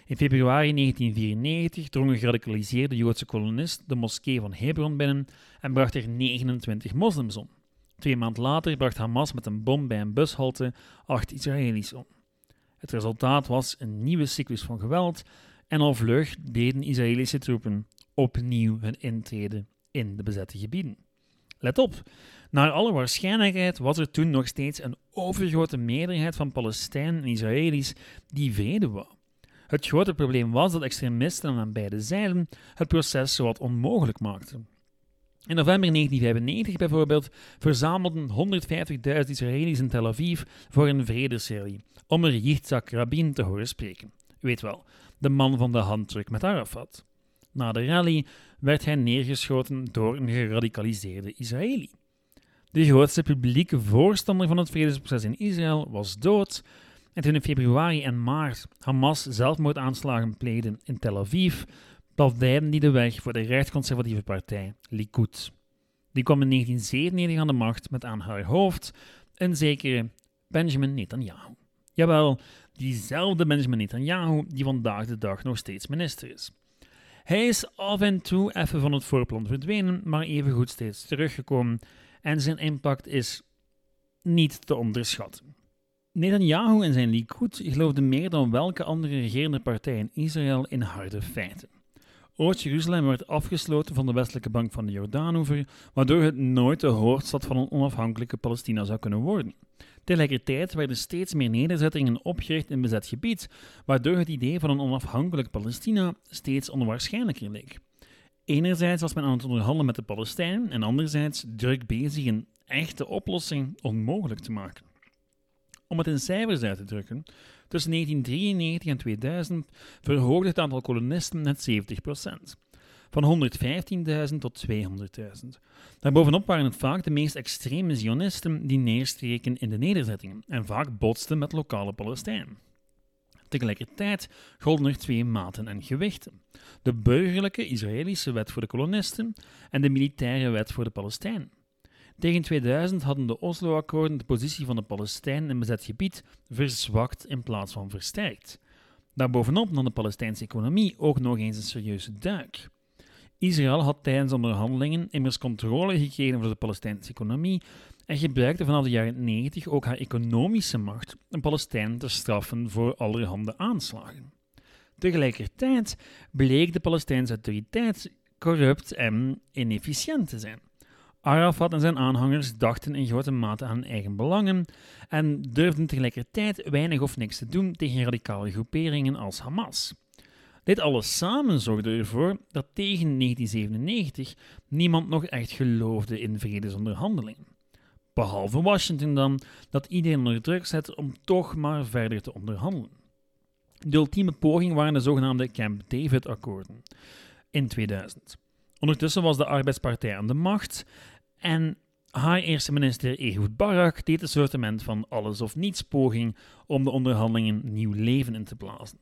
In februari 1994 drong een geradicaliseerde Joodse kolonist de moskee van Hebron binnen en bracht er 29 moslims om. Twee maanden later bracht Hamas met een bom bij een bushalte acht Israëli's om. Het resultaat was een nieuwe cyclus van geweld en al vlug deden Israëlische troepen opnieuw hun intrede in de bezette gebieden. Let op, naar alle waarschijnlijkheid was er toen nog steeds een overgrote meerderheid van Palestijnen en Israëli's die vrede wou. Het grote probleem was dat extremisten aan beide zijden het proces zowat onmogelijk maakten. In november 1995 bijvoorbeeld verzamelden 150.000 Israëli's in Tel Aviv voor een vredesrally om er Yitzhak Rabin te horen spreken. U weet wel, de man van de handdruk met Arafat. Na de rally werd hij neergeschoten door een geradicaliseerde Israëli. De grootste publieke voorstander van het vredesproces in Israël was dood. En toen in februari en maart Hamas zelfmoordaanslagen pleegden in Tel Aviv, pavijden die de weg voor de rechtsconservatieve partij Likud. Die kwam in 1997 aan de macht met aan haar hoofd een zekere Benjamin Netanyahu. Jawel, diezelfde Benjamin Netanyahu die vandaag de dag nog steeds minister is. Hij is af en toe even van het voorplan verdwenen, maar evengoed steeds teruggekomen en zijn impact is niet te onderschatten. Netanyahu en zijn Likud geloofden meer dan welke andere regerende partij in Israël in harde feiten. Oost-Jeruzalem werd afgesloten van de westelijke bank van de Jordaanoever, waardoor het nooit de hoofdstad van een onafhankelijke Palestina zou kunnen worden. Tegelijkertijd werden steeds meer nederzettingen opgericht in bezet gebied, waardoor het idee van een onafhankelijk Palestina steeds onwaarschijnlijker leek. Enerzijds was men aan het onderhandelen met de Palestijnen en anderzijds druk bezig een echte oplossing onmogelijk te maken. Om het in cijfers uit te drukken, tussen 1993 en 2000 verhoogde het aantal kolonisten met 70%. Van 115.000 tot 200.000. Daarbovenop waren het vaak de meest extreme Zionisten die neerstreken in de nederzettingen en vaak botsten met lokale Palestijnen. Tegelijkertijd golden er twee maten en gewichten: de burgerlijke Israëlische wet voor de kolonisten en de militaire wet voor de Palestijnen. Tegen 2000 hadden de Oslo-akkoorden de positie van de Palestijnen in bezet gebied verzwakt in plaats van versterkt. Daarbovenop nam de Palestijnse economie ook nog eens een serieuze duik. Israël had tijdens onderhandelingen immers controle gekregen over de Palestijnse economie en gebruikte vanaf de jaren 90 ook haar economische macht om Palestijnen te straffen voor allerhande aanslagen. Tegelijkertijd bleek de Palestijnse autoriteit corrupt en inefficiënt te zijn. Arafat en zijn aanhangers dachten in grote mate aan hun eigen belangen en durfden tegelijkertijd weinig of niks te doen tegen radicale groeperingen als Hamas. Dit alles samen zorgde ervoor dat tegen 1997 niemand nog echt geloofde in vredesonderhandelingen. Behalve Washington dan, dat iedereen onder druk zette om toch maar verder te onderhandelen. De ultieme poging waren de zogenaamde Camp David-akkoorden in 2000. Ondertussen was de Arbeidspartij aan de macht en haar eerste minister Ehud Barak deed een soortement van alles of niets poging om de onderhandelingen nieuw leven in te blazen.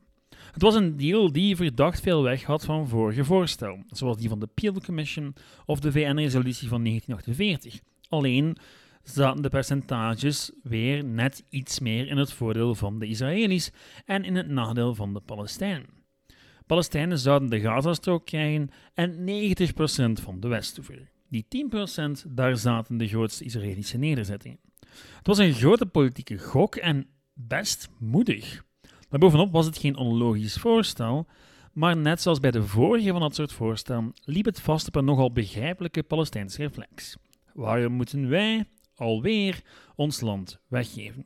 Het was een deal die verdacht veel weg had van vorige voorstellen, zoals die van de Peel Commission of de VN-resolutie van 1948. Alleen zaten de percentages weer net iets meer in het voordeel van de Israëli's en in het nadeel van de Palestijnen. Palestijnen zouden de Gazastrook krijgen en 90% van de Westhoever. Die 10% daar zaten de grootste Israëlische nederzettingen. Het was een grote politieke gok en best moedig. Daarbovenop was het geen onlogisch voorstel, maar net zoals bij de vorige van dat soort voorstellen liep het vast op een nogal begrijpelijke Palestijnse reflex. Waarom moeten wij alweer ons land weggeven?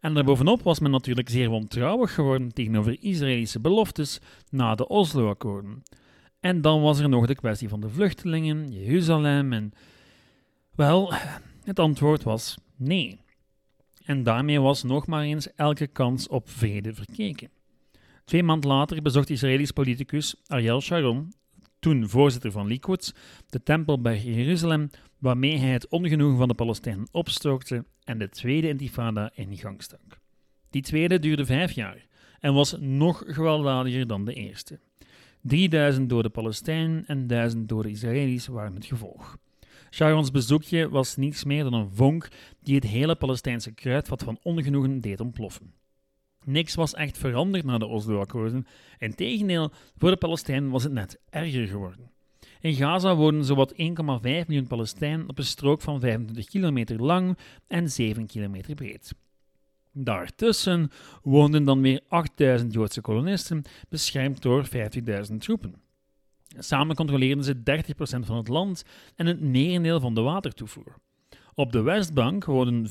En daarbovenop was men natuurlijk zeer wantrouwig geworden tegenover Israëlische beloftes na de Oslo-akkoorden. En dan was er nog de kwestie van de vluchtelingen, Jeruzalem en. Wel, het antwoord was nee. En daarmee was nog maar eens elke kans op vrede verkeken. Twee maanden later bezocht Israëlisch politicus Ariel Sharon, toen voorzitter van Likud, de Tempelberg in Jeruzalem, waarmee hij het ongenoegen van de Palestijnen opstookte en de tweede intifada in gang stak. Die tweede duurde vijf jaar en was nog gewelddadiger dan de eerste. 3000 dode Palestijnen en 1000 dode Israëli's waren het gevolg. Sharons bezoekje was niets meer dan een vonk die het hele Palestijnse kruidvat van ongenoegen deed ontploffen. Niks was echt veranderd na de Oslo-akkoorden. Integendeel, voor de Palestijnen was het net erger geworden. In Gaza wonen zowat 1,5 miljoen Palestijnen op een strook van 25 kilometer lang en 7 kilometer breed. Daartussen woonden dan weer 8000 Joodse kolonisten, beschermd door 50.000 troepen. Samen controleerden ze 30% van het land en het merendeel van de watertoevoer. Op de Westbank woonden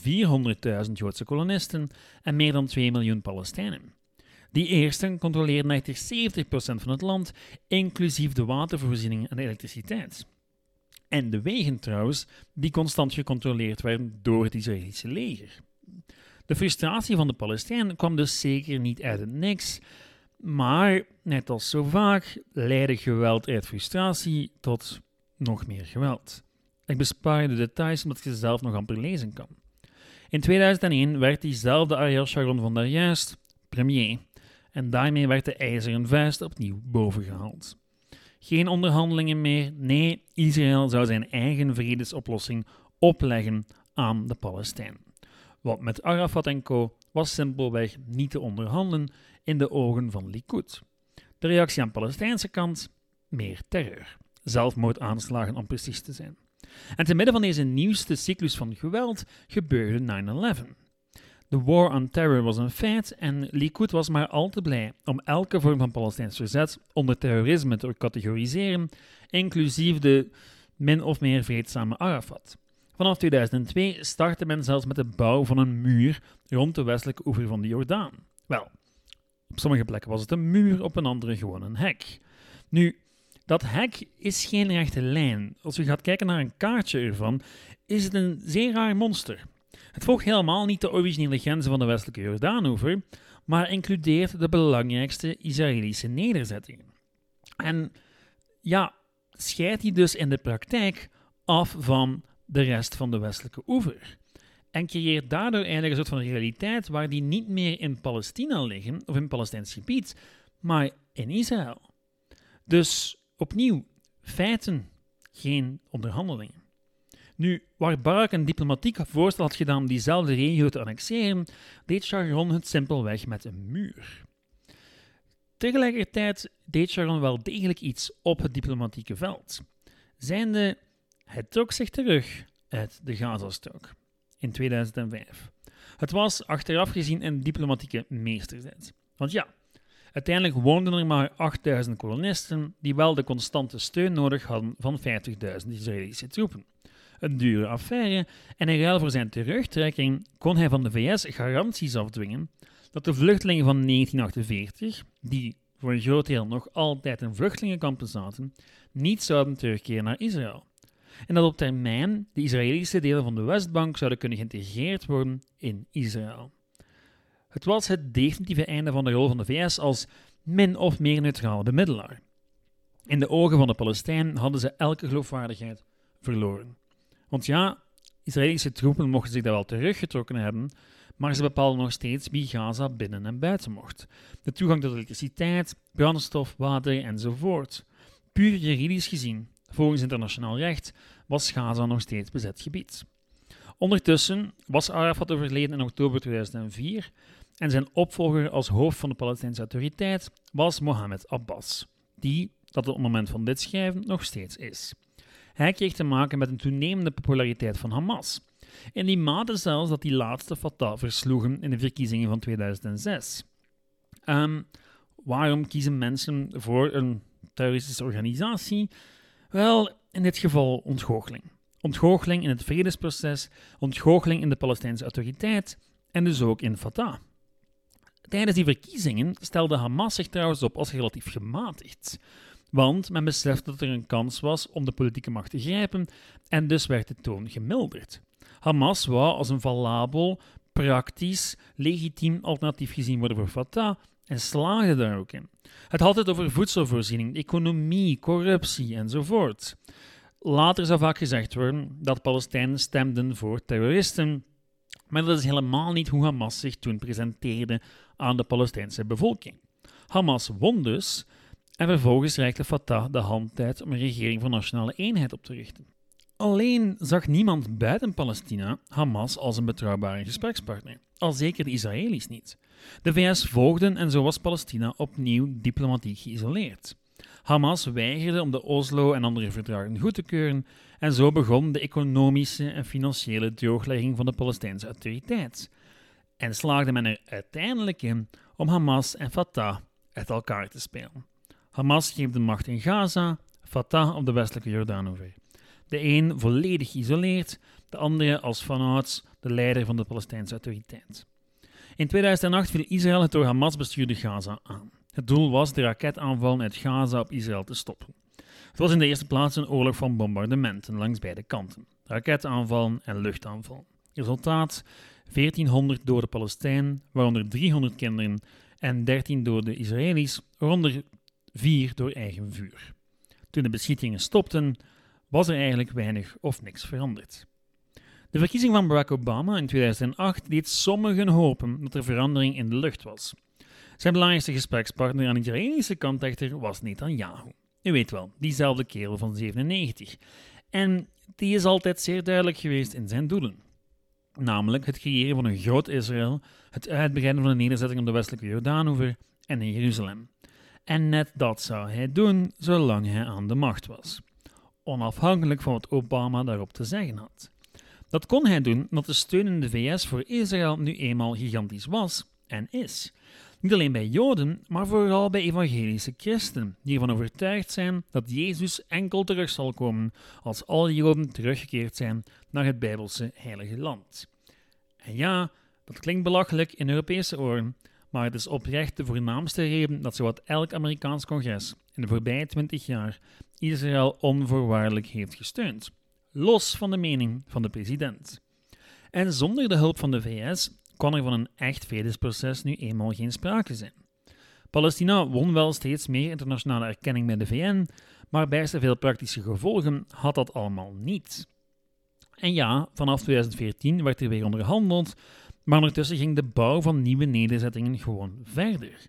400.000 Joodse kolonisten en meer dan 2 miljoen Palestijnen. Die eersten controleerden echter 70% van het land, inclusief de watervoorziening en elektriciteit. En de wegen trouwens, die constant gecontroleerd werden door het Israëlische leger. De frustratie van de Palestijnen kwam dus zeker niet uit het niks, maar net als zo vaak leidde geweld uit frustratie tot nog meer geweld. Ik bespaar je de details omdat je ze zelf nog amper lezen kan. In 2001 werd diezelfde Ariel Sharon van daar juist premier en daarmee werd de ijzeren vuist opnieuw bovengehaald. Geen onderhandelingen meer, nee, Israël zou zijn eigen vredesoplossing opleggen aan de Palestijnen. Wat met Arafat en co. was simpelweg niet te onderhandelen in de ogen van Likud. De reactie aan de Palestijnse kant? Meer terreur. Zelfmoordaanslagen om precies te zijn. En te midden van deze nieuwste cyclus van geweld gebeurde 9-11. De war on terror was een feit en Likud was maar al te blij om elke vorm van Palestijns verzet onder terrorisme te categoriseren, inclusief de min of meer vreedzame Arafat. Vanaf 2002 startte men zelfs met de bouw van een muur rond de westelijke oever van de Jordaan. Wel, op sommige plekken was het een muur, op een andere gewoon een hek. Nu, dat hek is geen rechte lijn. Als je gaat kijken naar een kaartje ervan, is het een zeer raar monster. Het volgt helemaal niet de originele grenzen van de westelijke Jordaanoever, maar includeert de belangrijkste Israëlische nederzettingen. En ja, scheidt die dus in de praktijk af van de rest van de westelijke oever. En creëert daardoor eigenlijk een soort van realiteit waar die niet meer in Palestina liggen of in Palestijns gebied, maar in Israël. Dus opnieuw, feiten, geen onderhandelingen. Nu, waar Barak een diplomatiek voorstel had gedaan om diezelfde regio te annexeren, deed Sharon het simpelweg met een muur. Tegelijkertijd deed Sharon wel degelijk iets op het diplomatieke veld. Zijnde, hij trok zich terug uit de Gazastrook in 2005. Het was achteraf gezien een diplomatieke meesterzet. Want ja, uiteindelijk woonden er maar 8000 kolonisten die wel de constante steun nodig hadden van 50.000 Israëlische troepen een dure affaire en in ruil voor zijn terugtrekking kon hij van de VS garanties afdwingen dat de vluchtelingen van 1948, die voor een groot deel nog altijd in vluchtelingenkampen zaten, niet zouden terugkeren naar Israël. En dat op termijn de Israëlische delen van de Westbank zouden kunnen geïntegreerd worden in Israël. Het was het definitieve einde van de rol van de VS als min of meer neutrale bemiddelaar. In de ogen van de Palestijnen hadden ze elke geloofwaardigheid verloren. Want ja, Israëlische troepen mochten zich daar wel teruggetrokken hebben, maar ze bepaalden nog steeds wie Gaza binnen en buiten mocht. De toegang tot elektriciteit, brandstof, water enzovoort. Puur juridisch gezien, volgens internationaal recht, was Gaza nog steeds bezet gebied. Ondertussen was Arafat overleden in oktober 2004 en zijn opvolger als hoofd van de Palestijnse autoriteit was Mohammed Abbas, die dat op het moment van dit schrijven nog steeds is. Hij kreeg te maken met een toenemende populariteit van Hamas. In die mate zelfs dat die laatste Fatah versloegen in de verkiezingen van 2006. Ehm, waarom kiezen mensen voor een terroristische organisatie? Wel, in dit geval ontgoocheling. Ontgoocheling in het vredesproces, ontgoocheling in de Palestijnse autoriteit en dus ook in Fatah. Tijdens die verkiezingen stelde Hamas zich trouwens op als relatief gematigd. Want men besefte dat er een kans was om de politieke macht te grijpen en dus werd de toon gemilderd. Hamas wou als een valabel, praktisch, legitiem alternatief gezien worden voor Fatah en slaagde daar ook in. Het had het over voedselvoorziening, economie, corruptie enzovoort. Later zou vaak gezegd worden dat Palestijnen stemden voor terroristen, maar dat is helemaal niet hoe Hamas zich toen presenteerde aan de Palestijnse bevolking. Hamas won dus, en vervolgens reikte Fatah de hand uit om een regering van nationale eenheid op te richten. Alleen zag niemand buiten Palestina Hamas als een betrouwbare gesprekspartner, al zeker de Israëli's niet. De VS volgden en zo was Palestina opnieuw diplomatiek geïsoleerd. Hamas weigerde om de Oslo en andere verdragen goed te keuren en zo begon de economische en financiële drooglegging van de Palestijnse autoriteit. En slaagde men er uiteindelijk in om Hamas en Fatah uit elkaar te spelen. Hamas greep de macht in Gaza, Fatah op de westelijke Jordaanoever. De een volledig geïsoleerd, de andere als vanouds de leider van de Palestijnse autoriteit. In 2008 viel Israël het door Hamas bestuurde Gaza aan. Het doel was de raketaanvallen uit Gaza op Israël te stoppen. Het was in de eerste plaats een oorlog van bombardementen langs beide kanten, raketaanvallen en luchtaanval. Resultaat: 1400 dode Palestijnen, waaronder 300 kinderen, en 13 dode Israëli's, waaronder 4 door eigen vuur. Toen de beschietingen stopten, was er eigenlijk weinig of niks veranderd. De verkiezing van Barack Obama in 2008 deed sommigen hopen dat er verandering in de lucht was. Zijn belangrijkste gesprekspartner aan de Israëlische kant echter was Netanyahu. U weet wel, diezelfde kerel van 97. En die is altijd zeer duidelijk geweest in zijn doelen. Namelijk het creëren van een groot Israël, het uitbreiden van de nederzetting op de westelijke Jordaanoever en in Jeruzalem. En net dat zou hij doen zolang hij aan de macht was. Onafhankelijk van wat Obama daarop te zeggen had. Dat kon hij doen omdat de steun in de VS voor Israël nu eenmaal gigantisch was en is. Niet alleen bij Joden, maar vooral bij evangelische christenen, die ervan overtuigd zijn dat Jezus enkel terug zal komen als alle Joden teruggekeerd zijn naar het Bijbelse heilige land. En ja, dat klinkt belachelijk in Europese oren, maar het is oprecht de voornaamste reden dat zowat elk Amerikaans congres in de voorbije twintig jaar Israël onvoorwaardelijk heeft gesteund, los van de mening van de president. En zonder de hulp van de VS kon er van een echt vredesproces nu eenmaal geen sprake zijn. Palestina won wel steeds meer internationale erkenning bij de VN, maar bij veel praktische gevolgen had dat allemaal niet. En ja, vanaf 2014 werd er weer onderhandeld, maar ondertussen ging de bouw van nieuwe nederzettingen gewoon verder.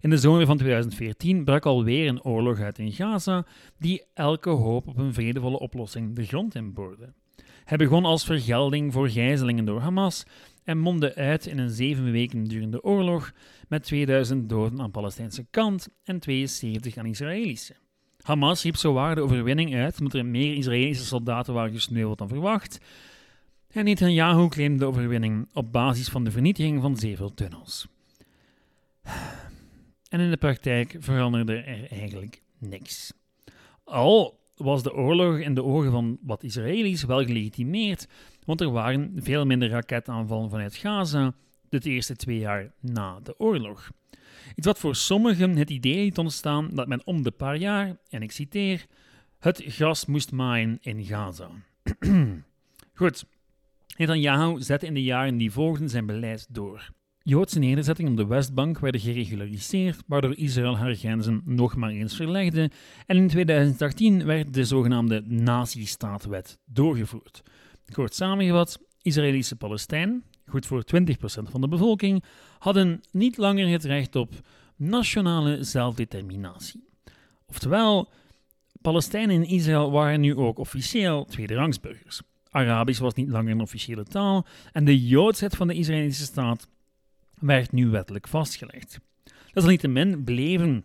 In de zomer van 2014 brak alweer een oorlog uit in Gaza, die elke hoop op een vredevolle oplossing de grond in boorde. Hij begon als vergelding voor gijzelingen door Hamas en mondde uit in een zeven weken durende oorlog met 2000 doden aan Palestijnse kant en 72 aan Israëlische. Hamas riep zowaar de overwinning uit omdat er meer Israëlische soldaten waren gesneuveld dan verwacht. En Netanyahu claimde de overwinning op basis van de vernietiging van zeven tunnels. [sighs] En in de praktijk veranderde er eigenlijk niks. Al was de oorlog in de ogen van wat Israëli's wel gelegitimeerd, want er waren veel minder raketaanvallen vanuit Gaza de eerste twee jaar na de oorlog. Iets wat voor sommigen het idee liet ontstaan dat men om de paar jaar, en ik citeer, het gras moest maaien in Gaza. [clears throat] Goed, Netanyahu zette in de jaren die volgden zijn beleid door. Joodse nederzettingen op de Westbank werden geregulariseerd, waardoor Israël haar grenzen nog maar eens verlegde, en in 2018 werd de zogenaamde Nazistaatwet doorgevoerd. Kort samengevat, Israëlische Palestijnen, goed voor 20% van de bevolking, hadden niet langer het recht op nationale zelfdeterminatie. Oftewel, Palestijnen in Israël waren nu ook officieel tweederangsburgers. Arabisch was niet langer een officiële taal en de joodsheid van de Israëlische staat werd nu wettelijk vastgelegd. Desalniettemin bleven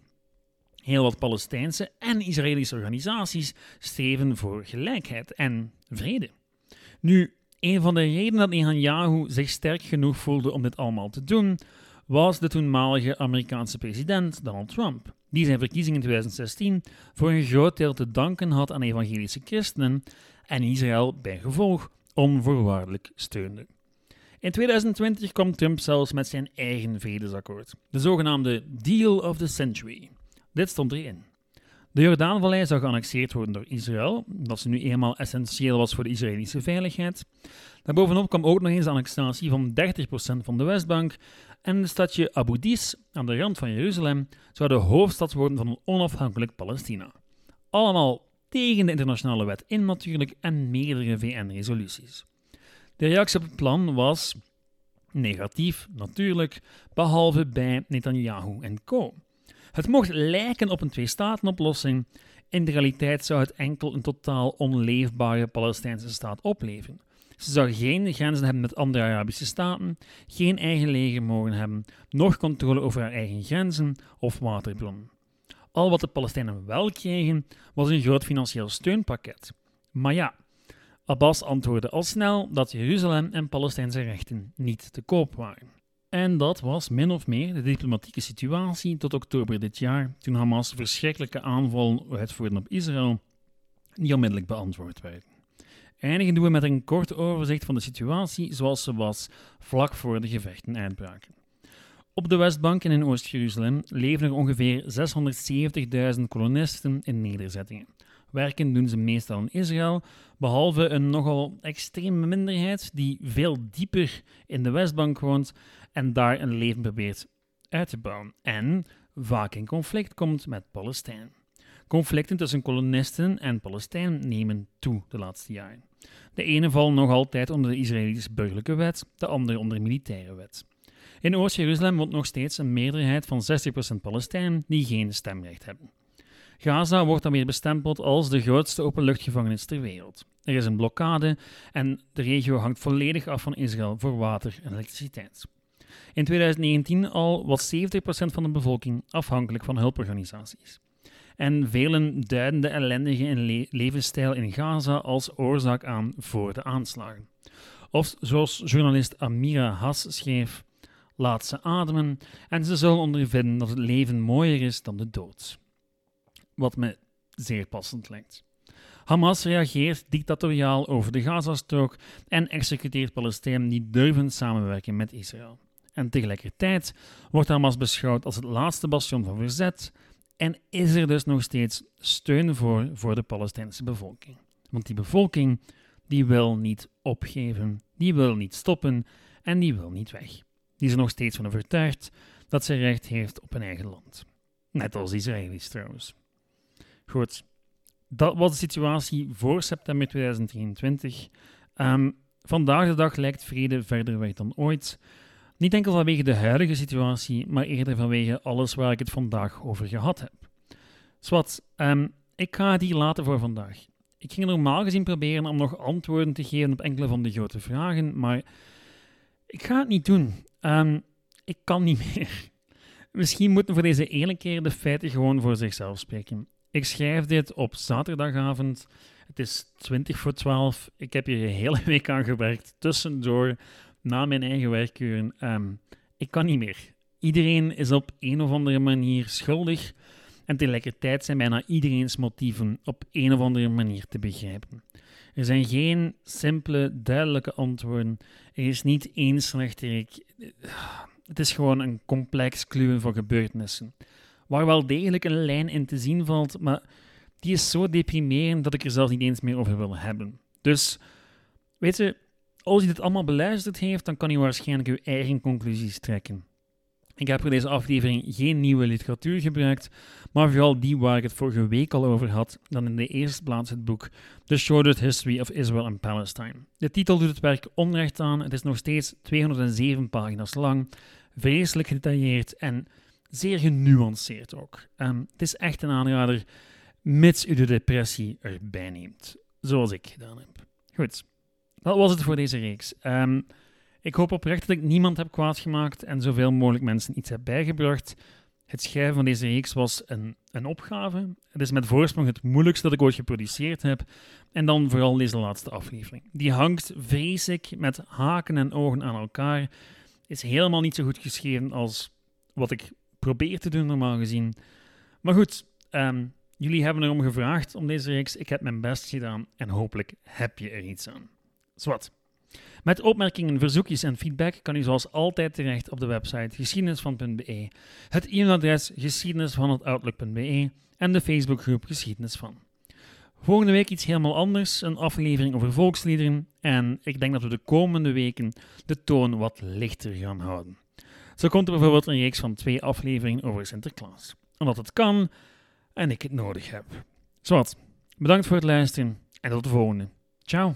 heel wat Palestijnse en Israëlische organisaties streven voor gelijkheid en vrede. Nu, een van de redenen dat Netanyahu zich sterk genoeg voelde om dit allemaal te doen, was de toenmalige Amerikaanse president Donald Trump, die zijn verkiezing in 2016 voor een groot deel te danken had aan evangelische christenen en Israël bij gevolg onvoorwaardelijk steunde. In 2020 kwam Trump zelfs met zijn eigen vredesakkoord, de zogenaamde Deal of the Century. Dit stond erin. De Jordaanvallei zou geannexeerd worden door Israël, dat ze nu eenmaal essentieel was voor de Israëlische veiligheid. Daarbovenop kwam ook nog eens de annexatie van 30% van de Westbank en de stadje Abu Dis aan de rand van Jeruzalem zou de hoofdstad worden van een onafhankelijk Palestina. Allemaal tegen de internationale wet in natuurlijk en meerdere VN-resoluties. De reactie op het plan was negatief, natuurlijk, behalve bij Netanyahu en co. Het mocht lijken op een twee-staten-oplossing. In de realiteit zou het enkel een totaal onleefbare Palestijnse staat opleveren. Ze zou geen grenzen hebben met andere Arabische staten, geen eigen leger mogen hebben, noch controle over haar eigen grenzen of waterbronnen. Al wat de Palestijnen wel kregen, was een groot financieel steunpakket. Maar ja, Abbas antwoordde al snel dat Jeruzalem en Palestijnse rechten niet te koop waren. En dat was min of meer de diplomatieke situatie tot oktober dit jaar, toen Hamas verschrikkelijke aanvallen uitvoerde op Israël, die onmiddellijk beantwoord werden. Eindigen doen we met een kort overzicht van de situatie zoals ze was vlak voor de gevechten uitbraken. Op de Westbank en in Oost-Jeruzalem leven er ongeveer 670.000 kolonisten in nederzettingen. Werken doen ze meestal in Israël, behalve een nogal extreme minderheid die veel dieper in de Westbank woont en daar een leven probeert uit te bouwen. En vaak in conflict komt met Palestijn. Conflicten tussen kolonisten en Palestijn nemen toe de laatste jaren. De ene valt nog altijd onder de Israëlische burgerlijke wet, de andere onder de militaire wet. In Oost-Jeruzalem woont nog steeds een meerderheid van 60% Palestijnen die geen stemrecht hebben. Gaza wordt dan weer bestempeld als de grootste openluchtgevangenis ter wereld. Er is een blokkade en de regio hangt volledig af van Israël voor water en elektriciteit. In 2019 al was 70% van de bevolking afhankelijk van hulporganisaties. En velen duiden de ellendige levensstijl in Gaza als oorzaak aan voor de aanslagen. Of zoals journalist Amira Hass schreef: Laat ze ademen en ze zullen ondervinden dat het leven mooier is dan de dood. Wat me zeer passend lijkt. Hamas reageert dictatoriaal over de Gazastrook en executeert Palestijnen die durven samenwerken met Israël. En tegelijkertijd wordt Hamas beschouwd als het laatste bastion van verzet en is er dus nog steeds steun voor voor de Palestijnse bevolking. Want die bevolking die wil niet opgeven, die wil niet stoppen en die wil niet weg. Die is er nog steeds van overtuigd dat ze recht heeft op een eigen land. Net als Israëli's trouwens. Goed, dat was de situatie voor september 2023. Ehm, vandaag de dag lijkt vrede verder weg dan ooit. Niet enkel vanwege de huidige situatie, maar eerder vanwege alles waar ik het vandaag over gehad heb. Swat, um, ik ga hier laten voor vandaag. Ik ging normaal gezien proberen om nog antwoorden te geven op enkele van de grote vragen, maar ik ga het niet doen. Um, ik kan niet [laughs] meer. Misschien moeten voor deze ene keer de feiten gewoon voor zichzelf spreken. Ik schrijf dit op zaterdagavond. Het is 20 voor 12. Ik heb hier een hele week aan gewerkt. Tussendoor, na mijn eigen werkuren. Um, ik kan niet meer. Iedereen is op een of andere manier schuldig. En tegelijkertijd zijn bijna iedereen's motieven op een of andere manier te begrijpen. Er zijn geen simpele, duidelijke antwoorden. Er is niet één slechterik. Het is gewoon een complex kluwen van gebeurtenissen. Waar wel degelijk een lijn in te zien valt, maar die is zo deprimerend dat ik er zelfs niet eens meer over wil hebben. Dus, weet je, als je dit allemaal beluisterd heeft, dan kan je waarschijnlijk je eigen conclusies trekken. Ik heb voor deze aflevering geen nieuwe literatuur gebruikt, maar vooral die waar ik het vorige week al over had, dan in de eerste plaats het boek The Shorted History of Israel and Palestine. De titel doet het werk onrecht aan, het is nog steeds 207 pagina's lang, vreselijk gedetailleerd en zeer genuanceerd ook. Um, het is echt een aanrader, mits u de depressie erbij neemt, zoals ik gedaan heb. Goed, dat was het voor deze reeks. Um, ik hoop oprecht dat ik niemand heb kwaad gemaakt en zoveel mogelijk mensen iets heb bijgebracht. Het schrijven van deze reeks was een, een opgave. Het is met voorsprong het moeilijkste dat ik ooit geproduceerd heb. En dan vooral deze laatste aflevering. Die hangt, vrees ik, met haken en ogen aan elkaar. Is helemaal niet zo goed geschreven als wat ik probeer te doen, normaal gezien. Maar goed, um, jullie hebben erom gevraagd om deze reeks. Ik heb mijn best gedaan en hopelijk heb je er iets aan. Zwat. Met opmerkingen, verzoekjes en feedback kan u zoals altijd terecht op de website geschiedenisvan.be, het e-mailadres geschiedenisvan.outlook.be en de Facebookgroep Geschiedenis van. Volgende week iets helemaal anders, een aflevering over volksliederen en ik denk dat we de komende weken de toon wat lichter gaan houden. Zo komt er bijvoorbeeld een reeks van twee afleveringen over Sinterklaas. Omdat het kan en ik het nodig heb. Zwat, bedankt voor het luisteren en tot de volgende. Ciao.